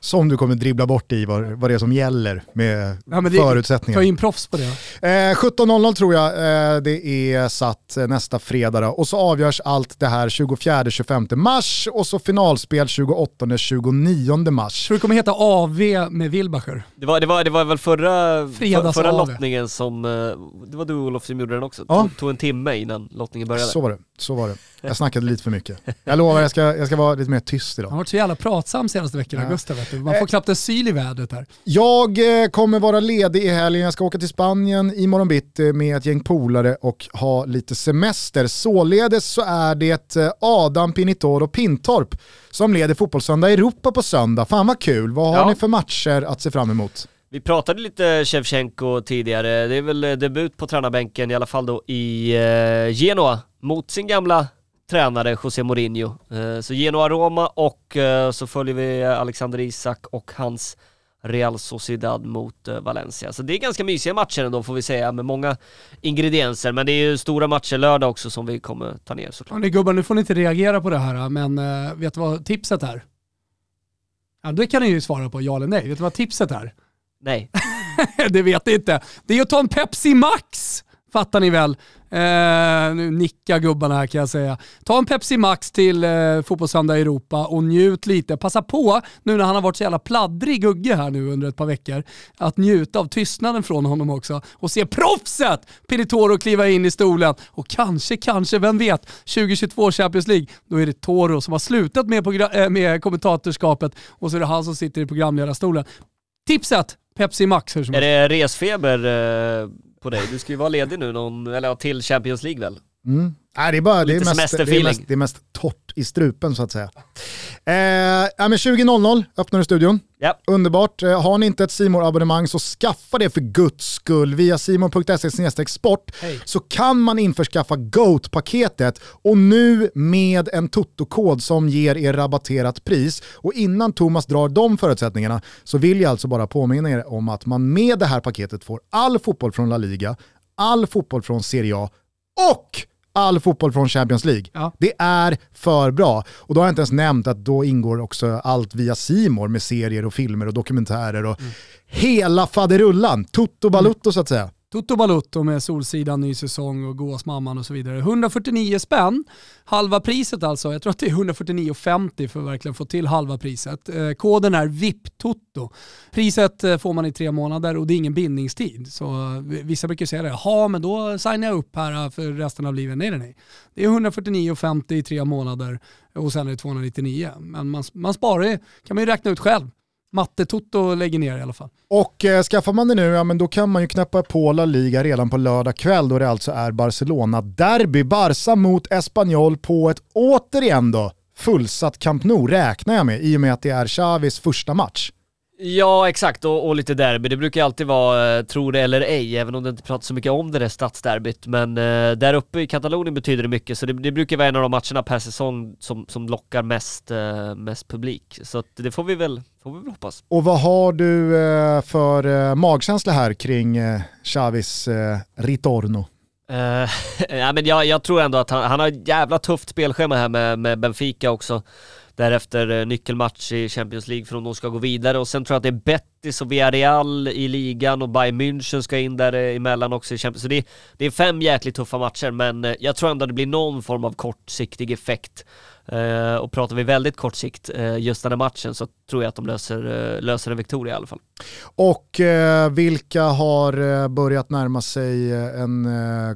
Som du kommer dribbla bort i vad, vad det är som gäller med Ja, men det- förutsättningar. Ta in proffs på det. Eh, 17.00 tror jag eh, det är satt eh, nästa fredag då. Och så avgörs allt det här 24-25 mars och så finalspel 28-29 mars. Tror du det kommer heta AV med Wilbacher? Det var, det, var, det var väl förra, för, förra lottningen som, eh, det var du Olof som gjorde den också. Ja. Tog, tog en timme innan lottningen började. Så var det. Så var det. Jag snackade lite för mycket. Jag lovar, jag ska, jag ska vara lite mer tyst Han idag. har varit så jävla pratsam senaste veckorna, Ja. Gustav. Vet du. Man får knappt en syl i vädret här. Jag eh, kommer vara ledig i helgen, jag ska åka till Spanien imorgon bitti med ett gäng polare och ha lite semester. Således så är det eh, Adam Pinitoro Pintorp som leder Fotbollssöndag Europa på söndag. Fan vad kul, vad har Ja. ni för matcher att se fram emot? Vi pratade lite Shevchenko tidigare, det är väl eh, debut på tränarbänken i alla fall då i eh, Genoa mot sin gamla tränare José Mourinho. Eh, så Genoa-Roma och eh, så följer vi Alexander Isak och hans Real Sociedad mot eh, Valencia. Så det är ganska mysiga matcher ändå får vi säga med många ingredienser. Men det är ju stora matcher lördag också som vi kommer ta ner såklart. Hörni gubbar, nu får ni inte reagera på det här, men vet du vad tipset är? Ja, det kan ni ju svara på, ja eller nej. Vet du vad tipset är? Nej. det vet ni inte. Det är att ta en Pepsi Max, fattar ni väl? Eh, nu nickar gubbarna här kan jag säga. Ta en Pepsi Max till eh, Fotbollssöndag Europa och njut lite. Passa på, nu när han har varit så jävla pladdrig Gugge här nu under ett par veckor, att njuta av tystnaden från honom också och se proffset Pinitoro kliva in i stolen. Och kanske, kanske, vem vet, 2022 Champions League, då är det Toro som har slutat med, eh, med kommentatorskapet och så är det han som sitter i programledarstolen. Tipset, Pepsi Max hur som Är det resfeber eh, på dig? Du ska ju vara ledig nu någon, eller ja, till Champions League väl? Mm. Nej, det, är bara, det, är mest, det, är mest, det är mest torrt i strupen så att säga. Eh, ja, men 20.00 öppnar du studion. Ja. Underbart. Eh, Har ni inte ett simor abonnemang så skaffa det för guds skull. Via simor.se sport Hej. så kan man införskaffa GOAT-paketet och nu med en Toto-kod som ger er rabatterat pris. Och innan Thomas drar de förutsättningarna så vill jag alltså bara påminna er om att man med det här paketet får all fotboll från La Liga, all fotboll från Serie A och all fotboll från Champions League. Ja. Det är för bra. Och då har jag inte ens nämnt att då ingår också allt via Simor med serier och filmer och dokumentärer och hela faderullan, Toto Balutto så att säga. Toto Balutto med Solsidan, ny säsong och Gåsmamman och så vidare. 149 spänn, halva priset alltså. Jag tror att det är 149,50 för att verkligen få till halva priset. Eh, koden är VIP-toto. Priset eh, får man i tre månader och det är ingen bindningstid. Så eh, vissa brukar säga det, ja men då signar jag upp här för resten av livet. Nej nej nej. Det är 149,50 i tre månader och sen är det 299. Men man, man sparar ju, kan man ju räkna ut själv. Matte-toto lägger ner i alla fall. Och eh, skaffar man det nu, ja men då kan man ju knäppa på La Liga redan på lördag kväll då det alltså är Barcelona-derby. Barca mot Espanyol på ett, återigen då, fullsatt Camp Nou räknar jag med i och med att det är Xavis första match. Ja exakt, och, och lite derby. Det brukar alltid vara eh, tro det eller ej, även om det inte pratas så mycket om det där stadsderbyt. Men eh, där uppe i Katalonien betyder det mycket, så det, det brukar vara en av de matcherna per säsong som, som lockar mest, eh, mest publik. Så att det får vi väl, får vi väl hoppas. Och vad har du eh, för eh, magkänsla här kring eh, Xavis eh, ritorno? Ja, men jag, jag tror ändå att han, han har jävla tufft spelschema här med, med Benfica också. Därefter eh, nyckelmatch i Champions League för om de ska gå vidare och sen tror jag att det är Betis och Villarreal i ligan och Bayern München ska in där eh, emellan också i Champions League. Så det, det är fem jäkligt tuffa matcher men eh, jag tror ändå det blir någon form av kortsiktig effekt Uh, och pratar vi väldigt kort sikt uh, just den här matchen så tror jag att de löser, uh, löser en Victoria i alla fall. Och vilka har börjat närma sig en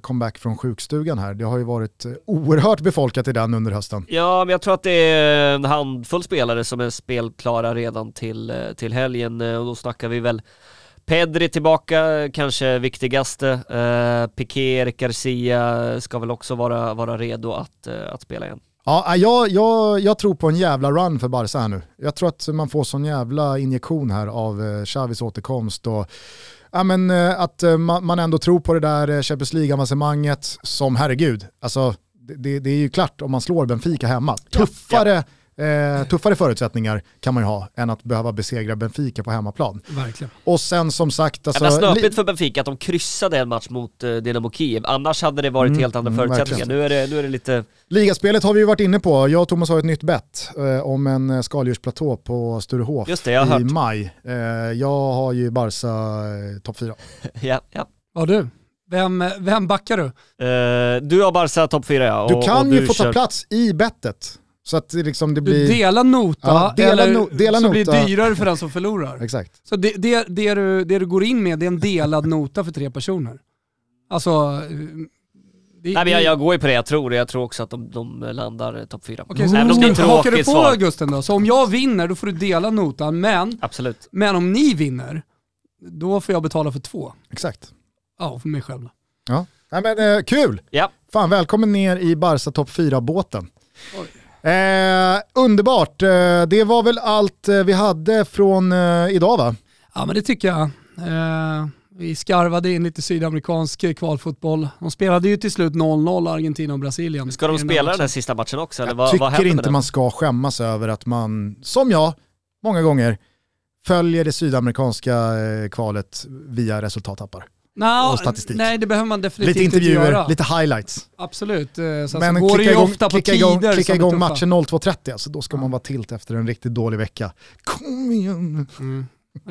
comeback från sjukstugan här? Det har ju varit oerhört befolkat i den under hösten. Ja, men jag tror att det är en handfull spelare som är spelklara redan till, till helgen och då snackar vi väl Pedri tillbaka, kanske viktigaste. Uh, Piqué, Garcia ska väl också vara, vara redo att, att spela igen. Ja, jag, jag, jag tror på en jävla run för Barca här nu. Jag tror att man får sån jävla injektion här av eh, Xavis återkomst och ja, men, eh, att eh, man ändå tror på det där Champions League-avancemanget som herregud, alltså det, det, är ju klart om man slår Benfica hemma. Tuffare ja, Eh, tuffare förutsättningar kan man ju ha än att behöva besegra Benfica på hemmaplan. Verkligen. Och sen som sagt... Alltså, det var snöpligt för Benfica att de kryssade en match mot eh, Dynamo Kiev, annars hade det varit mm, helt andra mm, förutsättningar. Nu är, det, nu är det lite... Ligaspelet har vi ju varit inne på, jag och Thomas har ett nytt bett eh, om en eh, skaldjursplatå på Sturehof Just det, jag i hört. maj. Eh, jag har ju Barca eh, topp 4. ja, ja. Ja du. Vem, vem backar du? Uh, du har Barca topp 4 ja. Och, du kan och ju få kör... ta plats i bettet. Så att det, liksom det blir... Du delar nota, ja, dela eller no, dela så nota. blir det dyrare för den som förlorar. Exakt. Så det, det, det, du, det du går in med det är en delad nota för tre personer. Alltså... Det, Nej, men jag, jag går ju på det jag tror, jag tror också att de, de landar topp fyra. Okej, så Även om det är hakar du på Augusten då? Så om jag vinner då får du dela notan, men, Absolut. men om ni vinner, då får jag betala för två. Exakt. Ja, för mig själv. Ja. Nej men eh, kul! Ja. Fan, välkommen ner i Barca topp 4-båten. Eh, underbart, eh, det var väl allt eh, vi hade från eh, idag va? Ja men det tycker jag. Eh, vi skarvade in lite sydamerikansk kvalfotboll. De spelade ju till slut 0-0 Argentina och Brasilien. Ska de spela den här sista matchen också? Eller jag vad, tycker vad inte man ska skämmas över att man, som jag, många gånger, följer det sydamerikanska kvalet via resultattappar. No, och statistik. Nej, det behöver man definitivt lite intervjuer, inte göra. lite highlights. Absolut. Eh, så Men alltså, går det ju igång, ofta på klicka tider igång, klicka igång matchen 02.30, alltså, då ska man vara tilt efter en riktigt dålig vecka. Kom igen! Mm.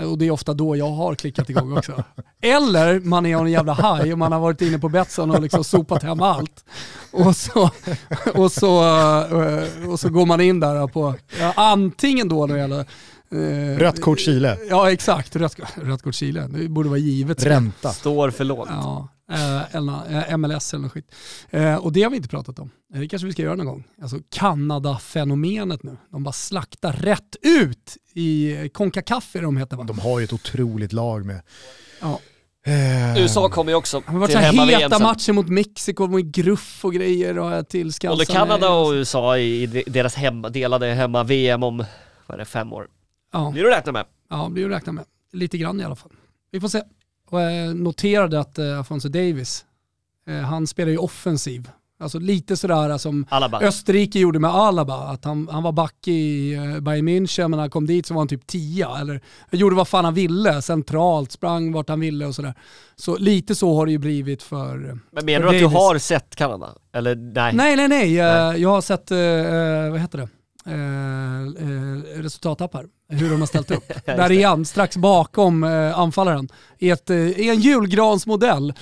Och det är ofta då jag har klickat igång också. Eller man är en jävla haj och man har varit inne på Betsson och liksom sopat hem allt. Och så, och så, eh, och så går man in där på, ja, antingen då när det gäller rött kort Chile. Ja exakt, rött, rött kort Chile. Det borde vara givet. Ränta. Står för lågt. Ja, eh, eller, MLS eller något skit. Eh, och det har vi inte pratat om. Det kanske vi ska göra någon gång. Alltså Kanada-fenomenet nu. De bara slaktar rätt ut i Concacaf de heter va? De har ju ett otroligt lag med. Ja. USA kommer ju också varit till hemma-VM heta matcher mot Mexiko med gruff och grejer och till Både Kanada och USA i deras hemma, delade hemma-VM om, vad är det, fem år. Ja. Blir du räkna med? Ja, blir du räkna med. Lite grann i alla fall. Vi får se. Och jag noterade att eh, Afonso Davis, eh, han spelar ju offensiv. Alltså lite sådär som Alaba. Österrike gjorde med Alaba, att han, han var back i uh, Bayern München men när han kom dit så var han typ tia. Eller gjorde vad fan han ville, centralt, sprang vart han ville och sådär. Så lite så har det ju blivit för Men menar du att Davis. du har sett Kanada? Eller nej? Nej, nej, nej. nej. Jag har sett, uh, vad heter det? Eh, eh, resultattappar, hur de har ställt upp. Där är han, strax bakom eh, anfallaren, i, ett, eh, i en julgransmodell.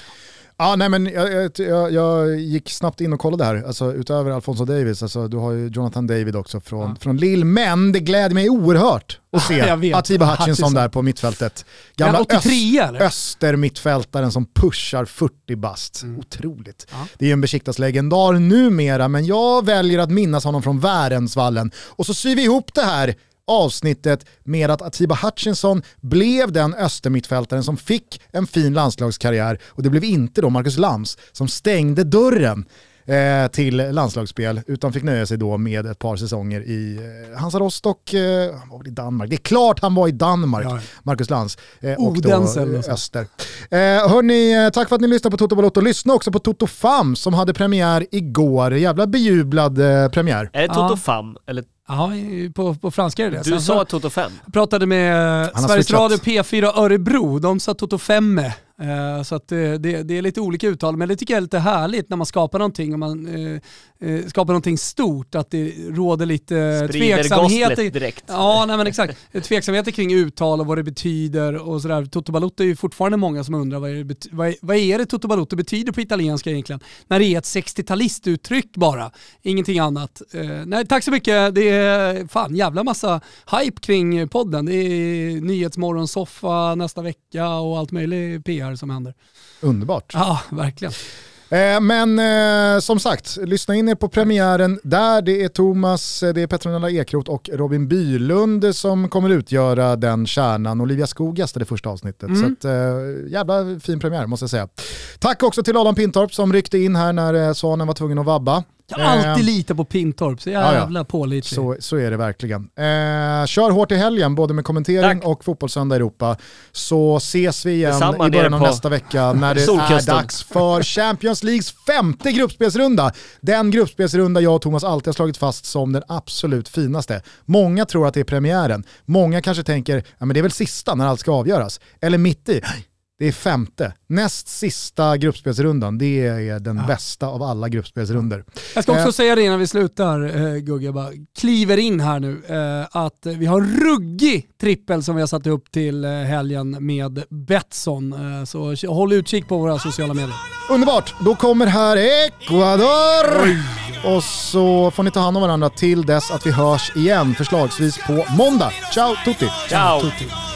Ja, nej, men jag, jag, jag, gick snabbt in och kollade här, alltså, utöver Alfonso Davis, alltså, du har ju Jonathan David också från, ja. från Lille, men det gläder mig oerhört att se Atiba Hutchinson där på mittfältet. Gamla 83 öst, östermittfältaren som pushar 40 bast. Mm. Otroligt. Ja. Det är en Besiktas-legendar numera, men jag väljer att minnas honom från Värensvallen. Och så syr vi ihop det här avsnittet med att Atiba Hutchinson blev den östermittfältaren som fick en fin landslagskarriär och det blev inte då Marcus Lams som stängde dörren eh, till landslagsspel utan fick nöja sig då med ett par säsonger i eh, Hansa Rostock, eh, han var väl i Danmark. Det är klart han var i Danmark, ja. Marcus Lantz. Eh, och då eh, Öster. Eh, hörni, eh, tack för att ni lyssnade på Toto Balotto. Lyssna också på Toto Fam som hade premiär igår. Jävla bejublad eh, premiär. Är det Toto ja. Fam? Eller Ja, på, på franska är det Du sa Toto 5. Jag pratade med Sveriges Radio P4 Örebro, de sa Toto 5. Eh, så att det, det, det, är lite olika uttal, men det tycker jag är lite härligt när man skapar någonting och man eh, eh skapar någonting stort, att det råder lite tveksamheter. direkt. Ja, nej men exakt. Tveksamheter kring uttal och vad det betyder och sådär. Toto Balotto är ju fortfarande många som undrar vad är det, vad är, vad är det Toto Balotto betyder på italienska egentligen? När det är ett 60-talistuttryck bara, ingenting annat. Eh, nej, tack så mycket. Det är fan jävla massa hype kring podden. Det är Nyhetsmorgonsoffa nästa vecka och allt möjligt PR som händer. Underbart. Ja, verkligen. Eh, men eh, som sagt, lyssna in er på premiären där. Det är Thomas, eh, det är Petronella Ekroth och Robin Bylund som kommer utgöra den kärnan. Olivia Skog gästade första avsnittet. Mm. Så att, eh, jävla fin premiär måste jag säga. Tack också till Adam Pintorp som ryckte in här när eh, Svanen var tvungen att vabba. Jag har alltid eh, lite på Pintorp, så jävla ja, pålitlig. Så, så är det verkligen. Eh, kör hårt i helgen, både med kommentering Tack. och Fotbollssöndag Europa. Så ses vi igen Detsamma i början av nästa vecka när det är dags för Champions Leagues femte gruppspelsrunda. Den gruppspelsrunda jag och Thomas alltid har slagit fast som den absolut finaste. Många tror att det är premiären. Många kanske tänker, ja men det är väl sista när allt ska avgöras. Eller mitt i. Det är femte. Näst sista gruppspelsrundan, det är den ja. bästa av alla gruppspelsrunder. Jag ska också eh. säga det innan vi slutar, eh, Gugge, jag bara kliver in här nu, eh, att vi har en ruggig trippel som vi har satt upp till eh, helgen med Betsson. Eh, så håll utkik på våra sociala medier. Underbart, då kommer här Ecuador! Oj. Och så får ni ta hand om varandra till dess att vi hörs igen, förslagsvis på måndag. Ciao tutti! Ciao! tutti.